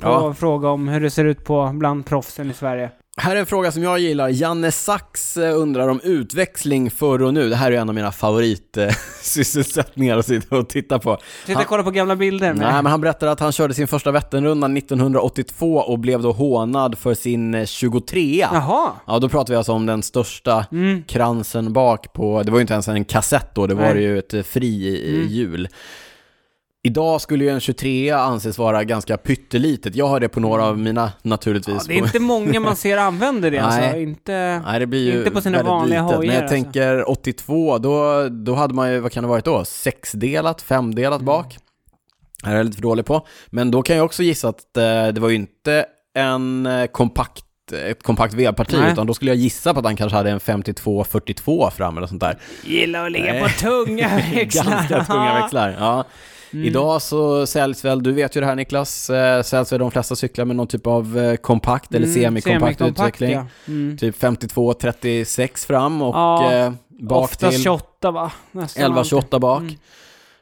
på Ja. fråga om hur det ser ut på bland proffsen i Sverige. Här är en fråga som jag gillar. Janne Sax eh, undrar om utväxling förr och nu. Det här är en av mina favoritsysselsättningar att sitta och titta på. Sitta Han- och kolla på gamla bilder. Nej, men han berättar att han körde sin första Vätternrunda 1982 och blev då hånad för sin eh, 23 Jaha. Ja, då pratar vi alltså om den största Mm. kransen bak på, det var ju inte ens en kassett då, det var Nej. ju ett eh, fri Mm. hjul. Idag skulle ju en 23 anses vara ganska pyttelitet. Jag har det på några av mina Ja, naturligtvis. det är inte många man ser använder det alltså. Nej. Inte... Nej, det blir ju Inte på sina vanliga litet. hojar, Men jag alltså. tänker 82, då, då hade man ju, vad kan det varit då? Sexdelat, femdelat Mm. bak. Det här är jag lite för dålig på. Men då kan jag också gissa att eh, det var ju inte en eh, kompakt ett kompakt vevparti, utan då skulle jag gissa på att han kanske hade en 52-42 fram eller sånt där. Gillar att ligga Nej. på tunga växlar. Ganska tunga växlar. Ja. Mm. Idag så säljs väl, du vet ju det här Niklas, eh, säljs väl de flesta cyklar med någon typ av eh, kompakt eller Mm, semikompakt utveckling. ja. Mm. Typ 52-36 fram och Ja, eh, bak till 28 va? Nästan 11-28 bak. Mm.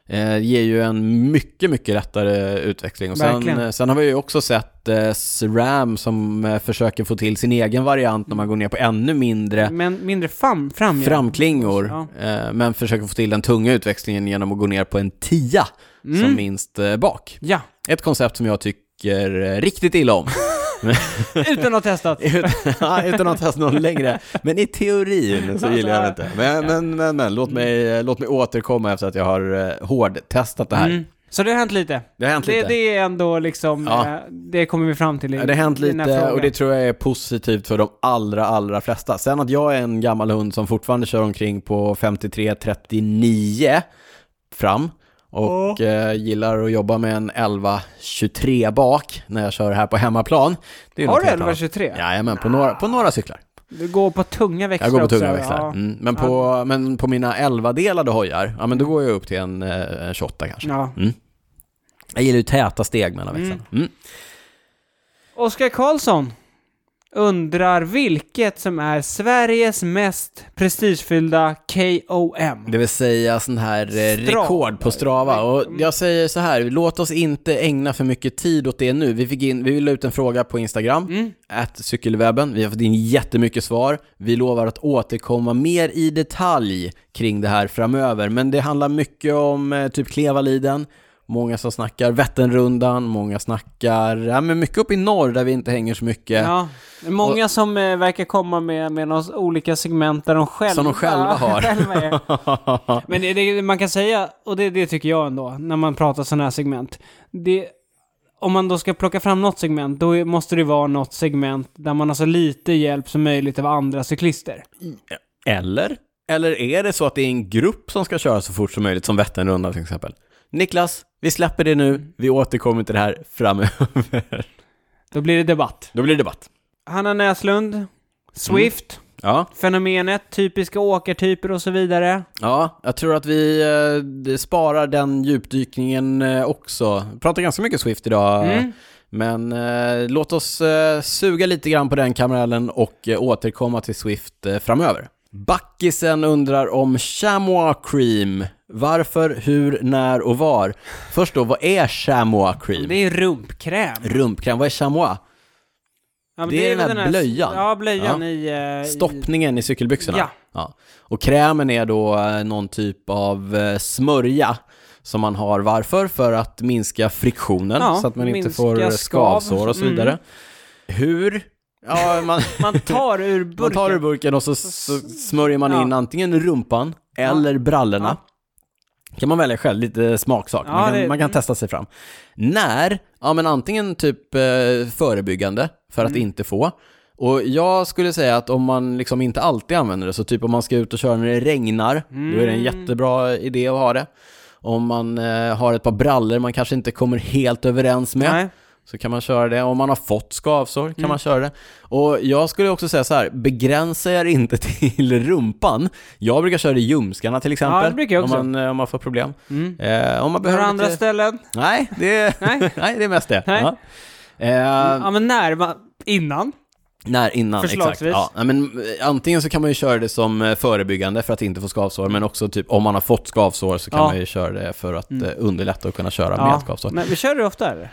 Eh, ger ju en mycket, mycket lättare utväxling. Och sen, sen har vi ju också sett eh, SRAM som eh, försöker få till sin egen variant när man går ner på ännu mindre Men mindre fram, fram framklingor. Ja. Eh, men försöker få till den tunga utväxlingen genom att gå ner på en 10 som Mm. minst eh, bak. Ja, Ett koncept som jag tycker eh, riktigt illa om. utan att ha testat. utan, utan att testa någon längre. Men i teorin så gillar jag det inte. Men, men, men, men låt, mig, låt mig återkomma efter att jag har eh, hårdtestat det här. Mm. Så det har hänt lite. Det har hänt Det, lite. det är ändå liksom, Ja. eh, det kommer vi fram till i Ja, det har hänt lite och det tror jag är positivt för de allra, allra flesta. Sen att jag är en gammal hund som fortfarande kör omkring på 53-39 fram och eh, gillar att jobba med en 11-23 bak när jag kör här på hemmaplan. Har du helt annat. 1123? Ja, men på några, på några cyklar. Du går på tunga växlar Jag går på också, tunga växlar. Ja. Mm. Men, på, men på mina 11-delade hojar, ja men då går jag upp till en eh, 28 kanske. Ja. Jag gillar ju täta steg mellan Mm. växlarna. Mm. Oskar Karlsson undrar vilket som är Sveriges mest prestigefyllda KOM. Det vill säga sån här eh, Strava. rekord på Strava. Och Mm. jag säger så här, låt oss inte ägna för mycket tid åt det nu. Vi fick in, vi la ut en fråga på Instagram, Mm. cykelwebben. Vi har fått in jättemycket svar. Vi lovar att återkomma mer i detalj kring det här framöver. Men det handlar mycket om eh, typ Klevaliden, många som snackar Vätternrundan, många snackar, ja men mycket upp i norr där vi inte hänger så mycket. Ja, många som eh, verkar komma med, med några olika segment där de själva, Som de själva har. själva. Men det, det man kan säga, och det, det tycker jag ändå, när man pratar sådana här segment. Det, om man då ska plocka fram något segment, då måste det vara något segment där man har så lite hjälp som möjligt av andra cyklister. Eller? Eller är det så att det är en grupp som ska köra så fort som möjligt, som Vätternrundan till exempel? Niklas, vi släpper det nu, vi återkommer till det här framöver. Då blir det debatt. Då blir det debatt. Hanna Näslund, Swift. Ja, Fenomenet, typiska åkartyper och så vidare. ja, jag tror att vi eh, sparar den djupdykningen eh, också. Vi pratar ganska mycket Swift idag. Mm. Men eh, låt oss eh, suga lite grann på den karamellen och eh, återkomma till Swift eh, framöver. Backisen undrar om chamois cream. Varför, hur, när och var? Först då, vad är chamois cream? Det är rumpkräm. Rumpkräm, vad är chamois? Ja, men det är väl den här blöjan. Ja, blöjan Ja. i... eh, Stoppningen i cykelbyxorna? Ja. Och krämen är då eh, någon typ av eh, smörja som man har. Varför? För att minska friktionen Ja, så att man inte får skav. skavsår och så Mm. vidare. Hur? Ja, man, man tar ur burken. man tar ur burken och så, så smörjer man Ja. in antingen rumpan eller brallorna. Kan man välja själv, lite smaksak. Man, kan, det- man kan testa sig fram. När? Ja, men antingen typ eh, förebyggande för att Mm. inte få. Och jag skulle säga att om man liksom inte alltid använder det, så typ om man ska ut och köra när det regnar, då är det en Mm. jättebra idé att ha det. Om man eh, har ett par brallor man kanske inte kommer helt överens med, Nej. Så kan man köra det. Om man har fått skavsår kan Mm. man köra det. Och jag skulle också säga så här, begränsa er inte till rumpan. Jag brukar köra i ljumskarna till exempel. Ja, det brukar jag också. Om man, om man får problem. Mm. Eh, om man behöver andra lite... ställen? Nej, det är... Nej. Nej, det är mest det. Nej. Ja. Eh, Ja, men när? Innan? när, innan, exakt. Ja, men, eh, antingen så kan man ju köra det som eh, förebyggande för att inte få skavsår, men också typ om man har fått skavsår så kan Ja. man ju köra det för att Mm. eh, underlätta att kunna köra Ja. med skavsår. Men vi kör det ofta eller?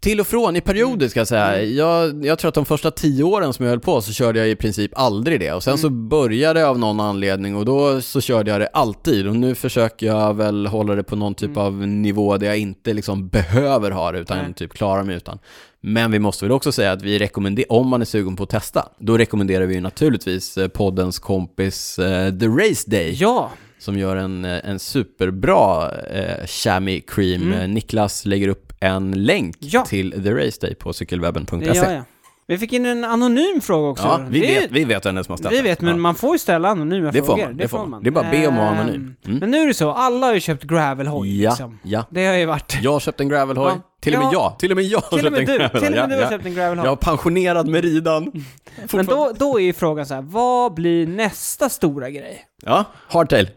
Till och från, i perioder ska jag säga. Mm. Jag, jag tror att de första tio åren som jag höll på så körde jag i princip aldrig det. Och sen Mm. så började jag av någon anledning och då så körde jag det alltid. Och nu försöker jag väl hålla det på någon typ Mm. av nivå där jag inte liksom behöver ha det, utan Nej. typ klarar mig utan. Men vi måste väl också säga att vi rekommenderar, om man är sugen på att testa, då rekommenderar vi ju naturligtvis eh, poddens kompis eh, The Race Day Ja. som gör en, eh, en superbra eh, chamois cream. Mm. Niklas lägger upp en länk Ja. till The Race Day på cykelwebben.se. Jag. Vi fick in en anonym fråga också. Ja, vi, Det vet, vi vet vem det är som har ställt Vi vet, men Ja. man får ju ställa anonyma Det får frågor. man, det får man. Det är bara att be om att vara Ehm, anonym. Mm. Men nu är det så, alla har ju köpt gravelhoj Ja, liksom. ja. Det har ju varit... Jag har köpt en gravelhoj. Ja. Till och med Ja. jag. Till och med jag har köpt en gravelhoj. till och med du Ja, har ja. köpt en gravelhoj. Jag har pensionerad med ridan. Men då, då är ju frågan så här, vad blir nästa stora grej? Ja, hardtail.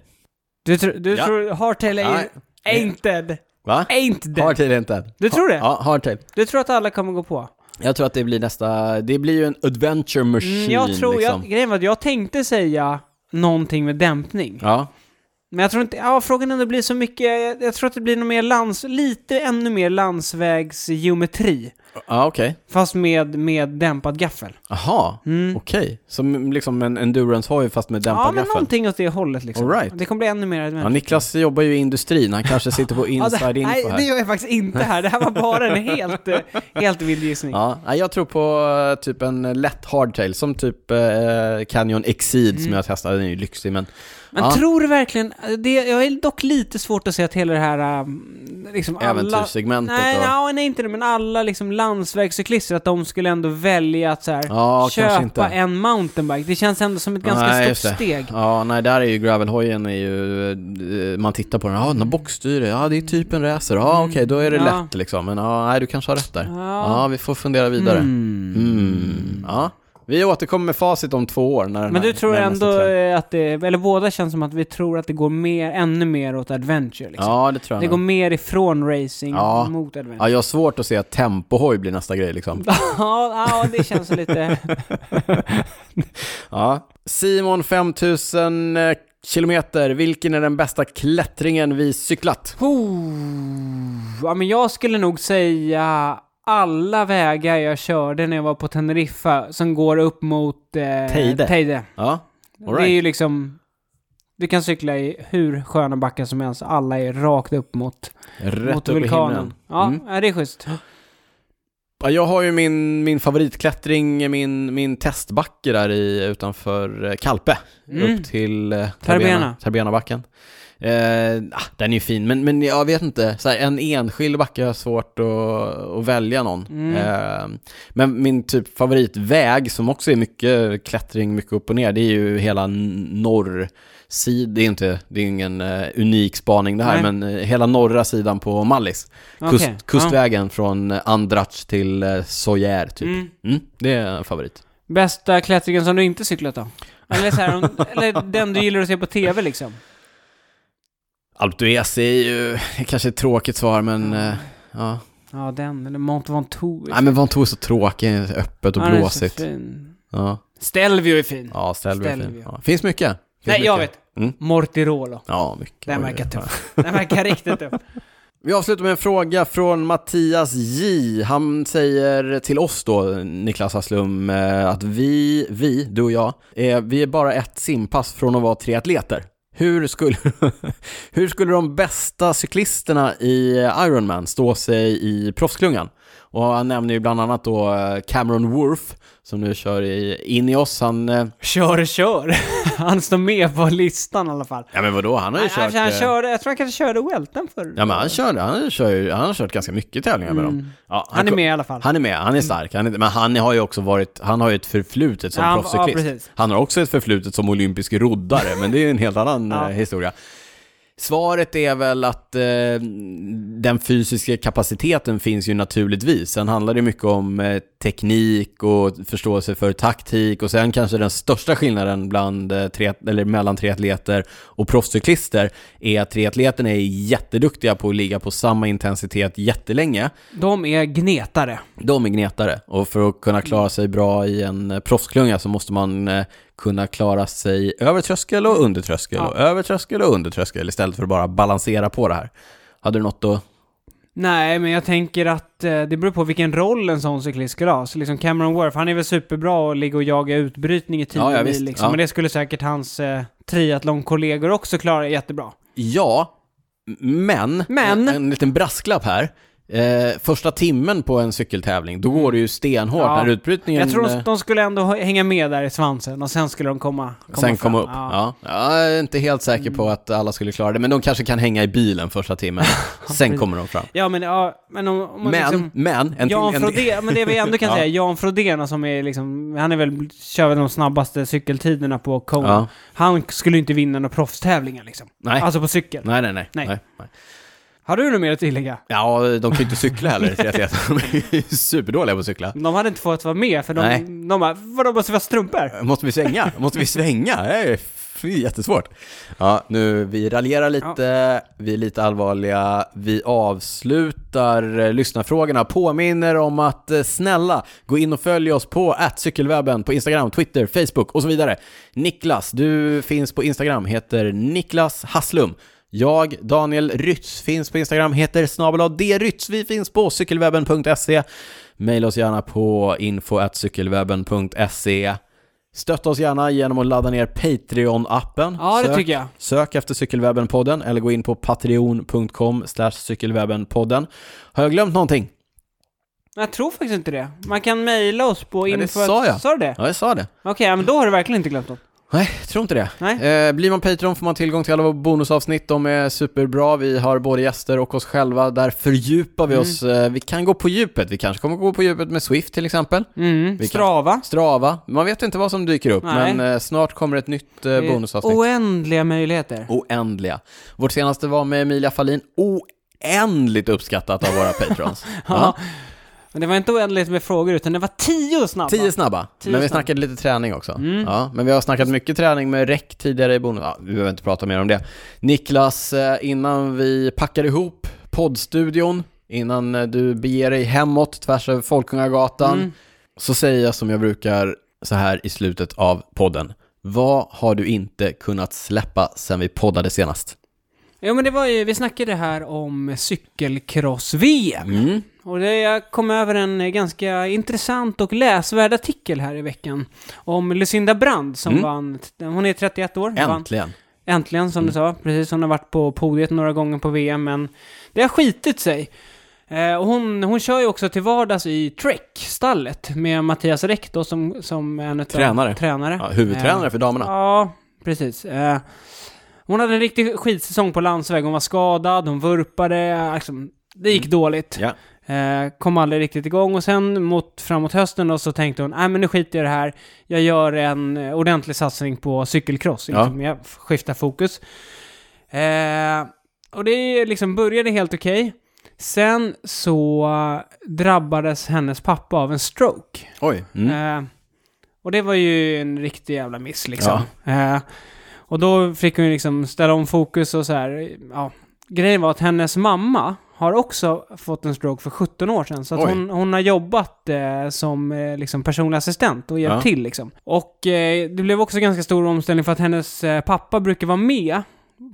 Du, tr- du Ja. tror Hardtail är Nej. ain't dead? Va? Ain't dead? Hardtail är inte. Du tror det? Ja, hardtail. Du tror att alla kommer gå på? Jag tror att det blir nästa, det blir ju en adventure machine Mm, jag tror, liksom. jag, grejen var att jag tänkte säga någonting med dämpning. Ja, Men jag tror inte, ja frågan är om det blir så mycket, jag, jag tror att det blir mer lands, lite ännu mer landsvägsgeometri. Ja okej. Fast med, med dämpad gaffel. Jaha, Mm. okej. Som liksom en endurance-hoj fast med dämpad Ja, men gaffel. någonting åt det hållet liksom. All right. Det kommer bli ännu mer adventure. Ja, Niklas jobbar ju i industrin, han kanske sitter på Ja, inside det, info nej, här. det gör jag faktiskt inte här. Det här var bara en helt, eh, helt vild gissning. Ja, nej, jag tror på eh, typ en lätt hardtail, som typ eh, Canyon Exceed som Mm. jag testade, den är ju lyxig men... Men Ja. tror du verkligen, det, jag är dock lite svårt att se att hela det här, um, liksom alla... Äventyrssegmentet Nej, och... nej, nej, inte det, men alla liksom landsvägscyklister, att de skulle ändå välja att så här, Ja, köpa en mountainbike. Det känns ändå som ett ganska Nej, stort steg. Ja, nej, där är ju gravelhojen är ju, eh, man tittar på den, ja, den har bockstyre, ja, det är typ en racer, ja, Mm. okej, då är det Ja. lätt liksom, men ja, nej, du kanske har rätt där. Ja, Ja. vi får fundera vidare. Mm. Mm. Ja, vi återkommer med facit om två år när Men du tror ändå att det, eller båda känns som att vi tror att det går mer, ännu mer åt adventure liksom. Ja, det tror jag Det nog. går mer ifrån racing Ja. mot adventure. Ja, jag har svårt att se att tempohoj blir nästa grej liksom. Ja, ja, det känns lite... Ja. Simon 5000 eh, kilometer, vilken är den bästa klättringen vi cyklat? Oh, ja, men jag skulle nog säga alla vägar jag körde när jag var på Teneriffa som går upp mot eh, Teide. Teide. Ja, all Det är ju right. liksom... Du kan cykla i hur sköna backar som helst, alla är rakt upp mot, Rätt mot upp vulkanen. Ja, Mm. det är schysst. Ja, jag har ju min, min favoritklättring, min, min testbacke där i, utanför eh, Kalpe. Mm. Upp till eh, Tarbena. Tarbenabacken. Eh, ah, den är ju fin, men, men jag vet inte. Så här, en enskild backe har svårt att, att välja någon. Mm. Eh, men min typ favoritväg, som också är mycket klättring, mycket upp och ner, det är ju hela norrsid. Det är inte, det är ingen eh, unik spaning det här, Nej. men eh, hela norra sidan på Mallis. Kust, Okej, kustvägen från eh, Andrach till eh, Sojer, typ. Mm. Mm, det är en favorit. Bästa klättringen som du inte cyklat då? Eller, så här, om, eller den du gillar att se på TV liksom? Alpe d'Huez är ju kanske ett tråkigt svar, men eh, ja. Ja, den. Eller Mont Ventoux. Nej, men Ventoux är så tråkig, öppet och Ja, den är så blåsigt. fin. Ja, Stelvio är fin. ja Stelvio är fin. Stelvio. Ja. Finns mycket. Finns Nej, jag mycket. vet. Mm. Mortirolo. Ja, mycket. Den verkar tuff. Den verkar riktigt tuff. Vi avslutar med en fråga från Mattias J. Han säger till oss då, Niklas Hasslum, eh, att vi, vi, du och jag, är, vi är bara ett simpass från att vara tre atleter. Hur skulle, hur skulle de bästa cyklisterna i Ironman stå sig i proffsklungan? Och han nämner ju bland annat då eh, Cameron Worth, som nu kör i Ineos. Han, eh, Kör, kör. Han står med på listan i alla fall. ja men vadå, han har ju Han, kört... han, eh, körde, jag tror han kanske körde Welten förr. Ja men han körde, han, kör, han har kört ganska mycket tävlingar med dem. Mm. Ja, Han är ko- med i alla fall. Han är med, han är stark, han är, men han har ju också varit, han har ju ett förflutet som Ja, proffscyklist. ja, han har också ett förflutet som olympisk roddare, men det är ju en helt annan Ja. historia. Svaret är väl att eh, den fysiska kapaciteten finns ju naturligtvis. Sen handlar det mycket om eh, teknik och förståelse för taktik och sen kanske den största skillnaden bland, eh, tre, eller mellan triatleter och proffscyklister är att triatleterna är jätteduktiga på att ligga på samma intensitet jättelänge. De är gnetare. De är gnetare och för att kunna klara sig bra i en eh, proffsklunga så måste man eh, kunna klara sig över tröskel och under tröskel Ja. och över tröskel och under tröskel istället för att bara balansera på det här. Hade du något att... Nej, men jag tänker att eh, det beror på vilken roll en sån cyklist ska ha. Så liksom Cameron Worth, han är väl superbra att ligga och jaga utbrytning i 10 Ja, ja, mil visst. liksom. Ja. Men det skulle säkert hans eh, triathlonkollegor också klara jättebra. Ja, men, Men? En, en liten brasklapp här. Eh, första timmen på en cykeltävling, då går det ju stenhårt Ja. när utbrytningen... Jag tror de, eh, de skulle ändå ha- hänga med där i svansen och sen skulle de komma, komma Sen fram. komma upp. Ja. Jag är inte helt säker på att alla skulle klara det, men de kanske kan hänga i bilen första timmen. Sen kommer de fram. Ja, men, ja, men om, om man Men, liksom... men, en Jan till, en, Frodén, men det vi ändå kan Ja. säga, Jan Frodén som är liksom, han är väl, kör väl de snabbaste cykeltiderna på Kona. Ja. Han skulle inte vinna några proffstävlingar liksom. Nej. Alltså på cykel. nej, nej, nej, Nej. nej. nej. Har du något mer att tillägga? Ja, de kan ju inte cykla heller i triathleten. De är superdåliga på att cykla. De hade inte fått vara med för Nej. de, de bara, vadå måste vi ha strumpor? Måste vi svänga? Måste vi svänga? Det är jättesvårt. Ja, nu, vi raljerar lite, vi är lite allvarliga, vi avslutar lyssnarfrågorna, påminner om att eh, snälla gå in och följ oss på cykelwebben på Instagram, Twitter, Facebook och så vidare. Niklas, du finns på Instagram, heter Niklas Hasslum. Jag, Daniel Rytz, finns på Instagram, heter snabel drytz. Vi finns på cykelwebben.se. Maila oss gärna på info.cykelwebben.se. Stötta oss gärna genom att ladda ner Patreon-appen. Ja, det Sök- tycker jag. Sök efter Cykelwebben-podden eller gå in på patreon.com cykelwebben-podden. Har jag glömt någonting? Jag tror faktiskt inte det. Man kan mejla oss på Ja, det info... sa jag. Sa du det? Ja, jag sa det. Okej, ja, men då har du verkligen inte glömt något. Nej, jag tror inte det. Eh, blir man Patreon får man tillgång till alla våra bonusavsnitt. De är superbra. Vi har både gäster och oss själva. Där fördjupar vi Mm. oss. Eh, vi kan gå på djupet. Vi kanske kommer gå på djupet med Swift till exempel. Mm. Vi kan- Strava. Strava. Man vet inte vad som dyker upp, Nej. men eh, snart kommer ett nytt eh, bonusavsnitt. Oändliga möjligheter. Oändliga. Vårt senaste var med Emilia Fallin. Oändligt uppskattat av våra patrons. Ja. Men det var inte oändligt med frågor, utan det var tio snabba. Tio snabba. Tio men vi snabba. snackade lite träning också. Mm. Ja, men vi har snackat mycket träning med REC tidigare i bonus. Ja, vi behöver inte prata mer om det. Niklas, eh, innan vi packar ihop poddstudion, innan eh, du beger dig hemåt tvärs över Folkungagatan, Mm. så säger jag som jag brukar så här i slutet av podden. Vad har du inte kunnat släppa sen vi poddade senast? Ja, men det var ju, vi snackade här om cykelcross-VM. Mm. Och det, jag kom över en eh, ganska intressant och läsvärd artikel här i veckan. Om Lucinda Brand som Mm. vann, hon är 31 år. Vann, Äntligen. äntligen som du sa, precis. Hon har varit på podiet några gånger på VM, men det har skitit sig. Eh, och hon, hon kör ju också till vardags i Trek-stallet med Mattias Räck då som, som en utav Tränare. tränare. Ja, huvudtränare för damerna. Ja, precis. Eh, hon hade en riktig skitsäsong på landsväg. Hon var skadad, hon vurpade, liksom, det gick dåligt. Ja. Eh, kom aldrig riktigt igång och sen mot, framåt hösten då så tänkte hon, nej men nu skiter jag i det här. Jag gör en eh, ordentlig satsning på cykelcross. Ja. Liksom. Jag f- skiftar fokus. Eh, och det liksom började helt okej. Sen så drabbades hennes pappa av en stroke. Oj. Mm. Eh, Och det var ju en riktig jävla miss liksom. Eh, och då fick hon liksom ställa om fokus och så här. Ja. Grejen var att hennes mamma har också fått en stroke för 17 år sedan. Så hon, hon har jobbat eh, som eh, liksom personlig assistent och hjälpt Ja. till liksom. Och eh, det blev också ganska stor omställning för att hennes eh, pappa brukar vara med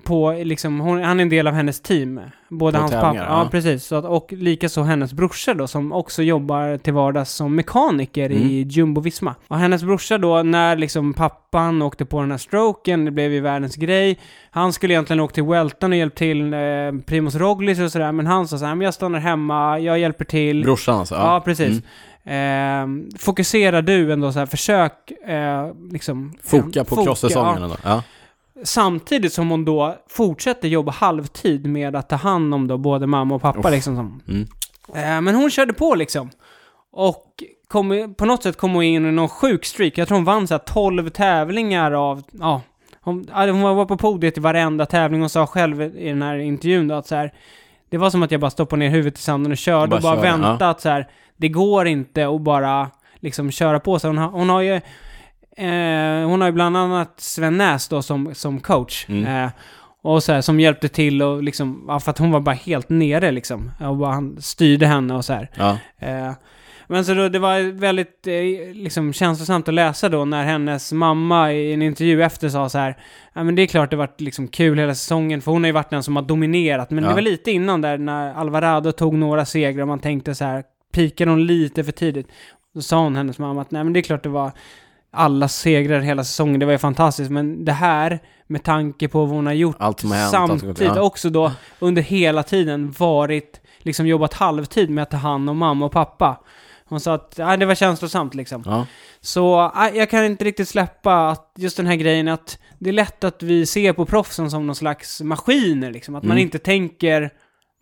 på, liksom, hon, han är en del av hennes team. Både På hans pappa, ja, ja. precis. Så att, och likaså hennes brorsa då, som också jobbar till vardags som mekaniker i Mm. Jumbo-Visma. Och hennes brorsa då, när liksom pappan åkte på den här stroken, det blev ju världens grej. Han skulle egentligen åka till Welton och hjälpt till eh, Primoz Roglic och sådär, men han sa såhär, men jag stannar hemma, jag hjälper till. Brorsan alltså? Ja, precis. Mm. Eh, fokusera du ändå så här, försök eh, liksom... Foka på foka, cross-säsongen ja. ändå. Ja. Samtidigt som hon då fortsätter jobba halvtid med att ta hand om då både mamma och pappa Uff. liksom. Som. Mm. Eh, men hon körde på liksom. Och kom, på något sätt kom hon in i någon sjuk streak. Jag tror hon vann så här 12 tävlingar av, ja. Hon, ja, hon var på podiet i varenda tävling och sa själv i den här intervjun då att så här. Det var som att jag bara stoppade ner huvudet i sanden och körde Bara och bara körde, väntade att så här. Det går inte att bara liksom köra på sig. Hon har, hon har ju Eh, hon har ju bland annat Sven Näs då som, som coach. Mm. Eh, och så här, som hjälpte till och liksom, ja, för att hon var bara helt nere liksom. Och bara han styrde henne och så här. Ja. Eh, men så då, det var väldigt eh, liksom, känslosamt att läsa då när hennes mamma i en intervju efter sa så här Ja men det är klart det varit liksom kul hela säsongen för hon har ju varit den som har dominerat. Men Ja. det var lite innan där när Alvarado tog några segrar och man tänkte så här pikade hon lite för tidigt. Då sa hon hennes mamma att nej men det är klart det var alla segrar hela säsongen, det var ju fantastiskt. Men det här, med tanke på vad hon har gjort Allt som hänt. allt som samtidigt också då under hela tiden varit, liksom jobbat halvtid med att ta hand om mamma och pappa. Hon sa att ja, det var känslosamt liksom. Ja. Så ja, jag kan inte riktigt släppa att just den här grejen att det är lätt att vi ser på proffsen som någon slags maskiner liksom. Att man Mm. inte tänker,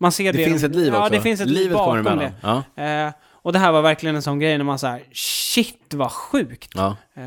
man ser det. Det finns ett liv också. Ja, det finns ett liv Livet bakom det. Ja. Eh, och det här var verkligen en sån grej när man säger shit vad sjukt. Ja. Eh,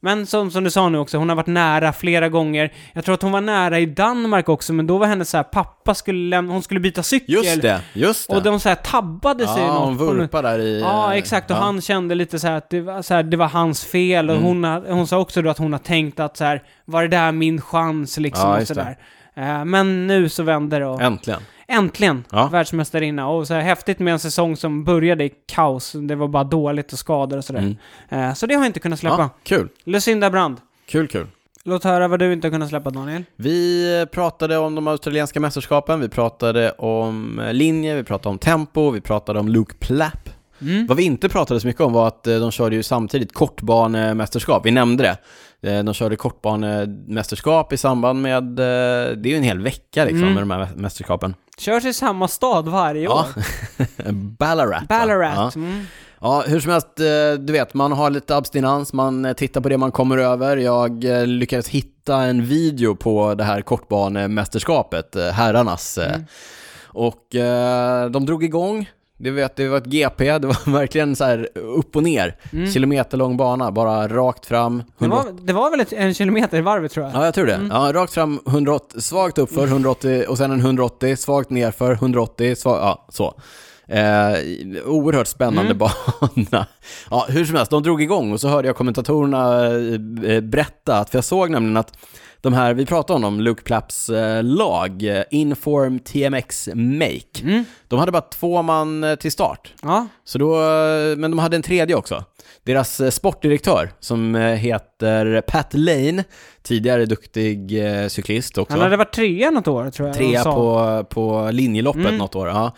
Men som, som du sa nu också, hon har varit nära flera gånger. Jag tror att hon var nära i Danmark också, men då var hennes så här, pappa skulle lämna, hon skulle byta cykel. Just det, just det. Och de så här tabbade sig i ja, hon vurpar där i... Ja, eh, exakt. Och ja. han kände lite så här att det var, så här, det var hans fel. Och Mm. hon, har, hon sa också då att hon har tänkt att så här, var det där min chans liksom? Ja, och så där. Eh, Men nu så vände det och Äntligen. Äntligen Ja. världsmästarinna. Och så här häftigt med en säsong som började i kaos. Det var bara dåligt och skador och sådär. Mm. Eh, Så det har jag inte kunnat släppa. Ja, kul. Lucinda Brand. Kul, kul. Låt höra vad du inte har kunnat släppa Daniel. Vi pratade om de australienska mästerskapen, vi pratade om eh, linje, vi pratade om tempo, vi pratade om Luke Plapp. Mm. Vad vi inte pratade så mycket om var att eh, de körde ju samtidigt kortbanemästerskap, vi nämnde det. Eh, De körde kortbanemästerskap i samband med, eh, det är ju en hel vecka liksom Mm. med de här mä- mästerskapen. Körs i samma stad varje år. Ja. Ballarat. Ballarat. Ja. Mm. Ja, hur som helst, eh, du vet, man har lite abstinens, man tittar på det man kommer över. Jag lyckades hitta en video på det här kortbanemästerskapet, herrarnas. Mm. Och de drog igång, det, vet, det var ett GP, det var verkligen så här upp och ner. Mm. Kilometerlång bana, bara rakt fram. Det, 180 var, det var väl ett, en kilometer i varvet tror jag? Ja, jag tror det. Mm. Ja, rakt fram 180, svagt uppför 180 och sen en 180, svagt nerför 180, svag, ja så. Eh, oerhört spännande Mm. bana. Ja, hur som helst, de drog igång och så hörde jag kommentatorerna eh, berätta att, för jag såg nämligen att de här, vi pratade om dem, Luke Plapps eh, lag, eh, Inform TMX Make, Mm. de hade bara två man eh, till start. Ja. Så då, men de hade en tredje också. Deras sportdirektör som heter Pat Lane, tidigare duktig eh, cyklist också. Han hade varit trea något år tror jag. Trea på, på linjeloppet Mm. något år. Ja.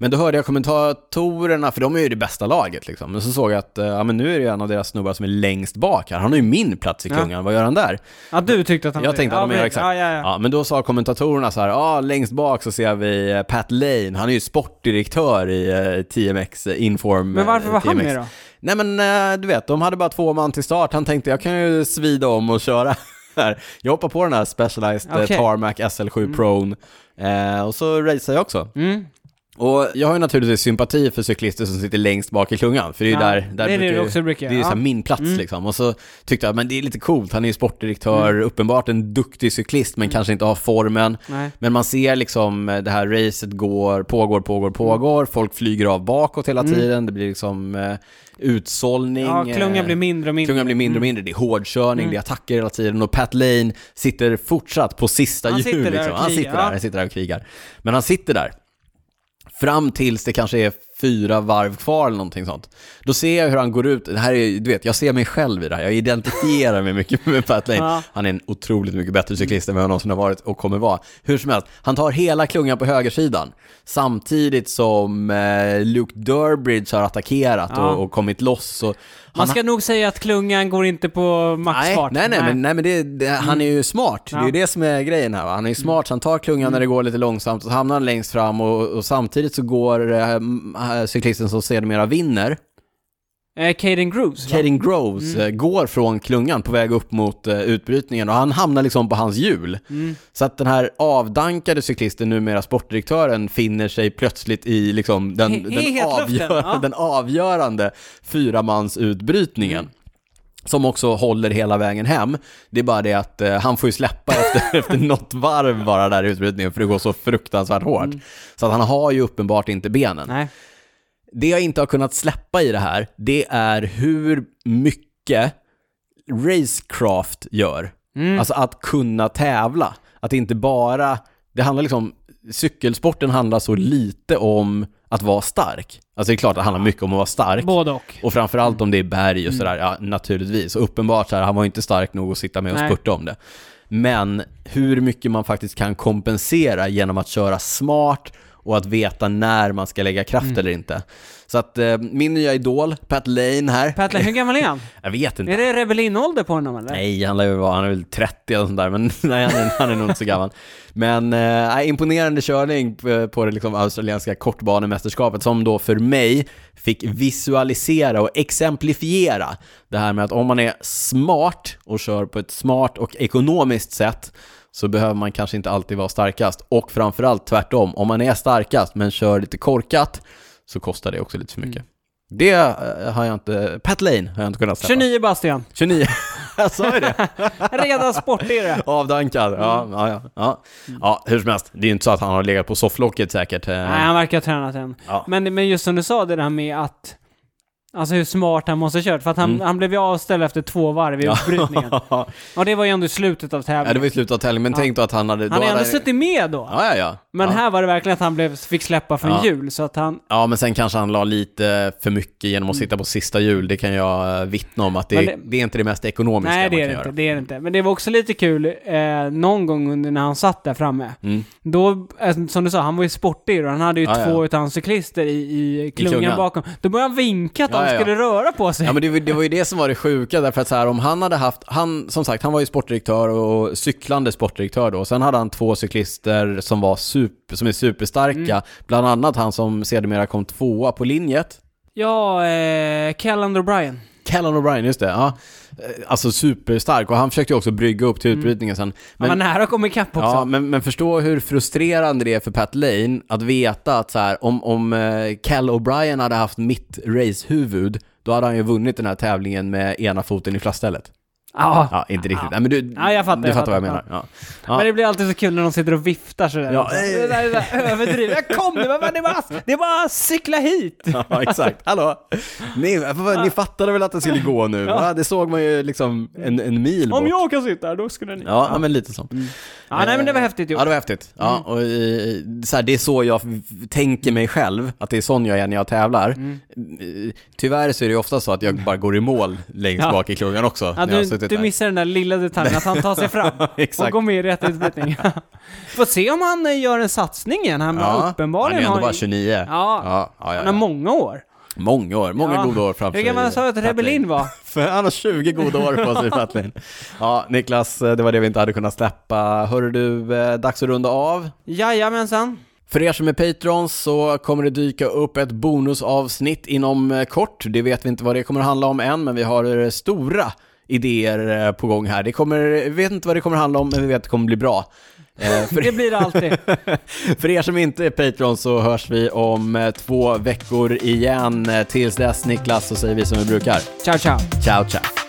Men då hörde jag kommentatorerna, för de är ju det bästa laget liksom. Men så såg jag att, eh, ja men nu är det ju en av deras snubbar som är längst bak här. Han har ju min plats i Ja. Kungaren, vad gör han där? Ja, du tyckte att han Jag var- tänkte att ja, men- exakt. Ja, ja, ja. Ja, men då sa kommentatorerna så här, ja längst bak så ser vi eh, Pat Lane, han är ju sportdirektör i eh, TMX Inform. Men varför var han TMX. med då? Nej men du vet, de hade bara två man till start. Han tänkte jag kan ju svida om och köra. Jag hoppar på den här Specialized Okej. Tarmac SL7 Mm. Eh, och så racear jag också. Mm. Och jag har ju naturligtvis sympati för cyklister som sitter längst bak i klungan, för det är ju Ja, där, där det är det brukar också brukar Det är så Ja. min plats Mm. liksom. Och så tyckte jag, men det är lite coolt, han är ju sportdirektör, Mm. uppenbart en duktig cyklist, men kanske inte har formen. Nej. Men man ser liksom eh, det här racet går, pågår, pågår, pågår, folk flyger av bakåt hela Mm. tiden, det blir liksom eh, utsållning. Ja, klungan eh, blir mindre och mindre. Klungan blir mindre och Mm. mindre, det är hårdkörning, Mm. det är attacker hela tiden och Pat Lane sitter fortsatt på sista Han hjul sitter där liksom. och Han sitter där, han sitter där och krigar. Men han sitter där. Fram tills det kanske är fyra varv kvar eller någonting sånt. Då ser jag hur han går ut, det här är, du vet, jag ser mig själv i det här, jag identifierar mig mycket med Pat Lane. Ja. Han är en otroligt mycket bättre cyklist än vad jag någonsin har varit och kommer vara. Hur som helst, han tar hela klungan på högersidan. Samtidigt som eh, Luke Durbridge har attackerat Ja. och, och kommit loss. Och Man ska nog säga att klungan går inte på Nej, maxfart. nej, nej, men, nej, men det, det, han är ju smart. Det är ju Ja. det som är grejen här. Va? Han är ju smart, så han tar klungan när det går lite långsamt och så hamnar han längst fram och, och samtidigt så går eh, äh, cyklisten som sedermera vinner, Eh, Caden Grooves, va? Caden Groves, Mm. eh, går från klungan på väg upp mot eh, utbrytningen och han hamnar liksom på hans hjul. Mm. Så att den här avdankade cyklisten, numera sportdirektören, finner sig plötsligt i liksom den, He- den, avgör, ja. den avgörande fyramansutbrytningen. Mm. Som också håller hela vägen hem. Det är bara det att eh, han får ju släppa efter, efter något varv bara där i utbrytningen, för det går så fruktansvärt hårt. Mm. Så att han har ju uppenbart inte benen. Nej. Det jag inte har kunnat släppa i det här, det är hur mycket racecraft gör. Mm. Alltså att kunna tävla. Att inte bara, det handlar liksom, cykelsporten handlar så lite om att vara stark. Alltså det är klart att det handlar mycket om att vara stark. Både och. Och framförallt om det är berg och Mm. sådär, ja naturligtvis. Och uppenbart så här, han var ju inte stark nog att sitta med och Nej. spurta om det. Men hur mycket man faktiskt kan kompensera genom att köra smart och att veta när man ska lägga kraft Mm. eller inte. Så att eh, min nya idol, Pat Lane här. Pat Lane, hur gammal är han? Jag vet inte. Är det rebellinålder på honom eller? Nej, han, lär vara, han är väl 30 eller sånt där, men nej, han är, han är nog inte så gammal. Men eh, imponerande körning på, på det liksom australienska kortbanemästerskapet som då för mig fick visualisera och exemplifiera det här med att om man är smart och kör på ett smart och ekonomiskt sätt så behöver man kanske inte alltid vara starkast. Och framförallt tvärtom, om man är starkast men kör lite korkat så kostar det också lite för mycket. Det eh, har jag inte, Pat Lane har jag inte kunnat släppa. 29 Bastian. 29. jag sa ju det. Redan sportigare. Avdankad, ja, ja, ja, ja. Ja, hur som helst, det är ju inte så att han har legat på sofflocket säkert. eh. Nej, han verkar ha tränat än. Ja. Men, men just som du sa, det där med att... Alltså hur smart han måste ha kört. För att han, Mm. han blev ju avställd efter två varv i uppbrytningen. ja, Och det var ju ändå i slutet av tävlingen. det var i slutet av tävlingen, men Ja. tänk då att han hade... han ju ändå hade- suttit med då. Ja, ja, ja. Men ja. här var det verkligen att han blev, fick släppa från Ja. hjul, så att han... Ja, men sen kanske han la lite för mycket genom att sitta på sista hjul. Det kan jag eh, vittna om att det, Mm. Det... det- är inte det mest ekonomiska Nej, man det är kan det göra. inte. Det är det inte. Men det var också lite kul, eh, någon gång under när han satt där framme. Mm. Då, eh, som du sa, han var ju sportig och han hade ju Ja, ja. två utav hans cyklister i, i klungan, klungan. bakom. Då började han vinka att Ja, de ja, ja. skulle röra på sig. Ja men det, var- det var ju det som var det sjuka, därför att så här, om han hade haft, han, som sagt, han var ju sportdirektör och cyklande sportdirektör då, sen hade han två cyklister som var super, som är superstarka, Mm. bland annat han som sedermera kom tvåa på linjet, Ja, eh, Callan O'Brien. Callan O'Brien, just det, ja. Eh, Alltså superstark, och han försökte ju också brygga upp till Mm. utbrytningen sen. Han var nära att komma ikapp också. Ja, men, men förstå hur frustrerande det är för Pat Lane att veta att så här, om, om eh, Cal O'Brien hade haft mitt racehuvud, då hade han ju vunnit den här tävlingen med ena foten i flassstället. Ja. Ja, inte riktigt. Nej, men du, Ja, jag fattar, du jag fattar vad jag menar. Ja. Ja. Men det blir alltid så kul när de sitter och viftar sådär. Ja, det, där, det där överdrivet. Jag kom nu, men det är bara, det är bara cykla hit. ja, exakt. Hallå? Ni, ni fattade väl att det skulle gå nu? Ja. Det såg man ju liksom en, en mil bort. Om jag kan sitta här, då skulle ni... Ja, ja, men lite så. Ja, nej men det var häftigt gjort. Ja, det var häftigt. Ja, Mm. och, eh, så här, det är så jag tänker mig själv, att det är sån jag är när jag tävlar. Mm. Eh, Tyvärr så är det ofta så att jag bara går i mål längst Ja. bak i klungan också. Ja, du, suttit du där. missar den där lilla detaljen, att han tar sig fram och går med i rätt utbrytning. Får se om han eh, gör en satsning igen. Han Ja, uppenbarligen han är ändå har... bara 29. Ja, Ja, ja, han har många år. Många år, många goda år framför Hur gammal sa du att. Rebellin var? För han har 20 goda år på sig, Patlin. Ja, Niklas, det var det vi inte hade kunnat släppa. Hörru du, eh, dags att runda av. Jajamensan. För er som är patrons så kommer det dyka upp ett bonusavsnitt inom eh, kort. Det vet vi inte vad det kommer att handla om än, men vi har eh, stora idéer eh, på gång här. Det kommer, vi vet inte vad det kommer handla om, men vi vet att det kommer bli bra. Eh, för, Det blir det alltid. för er som inte är Patreon så hörs vi om eh, två veckor igen. Tills dess Niklas så säger vi som vi brukar. Ciao, ciao. Ciao ciao!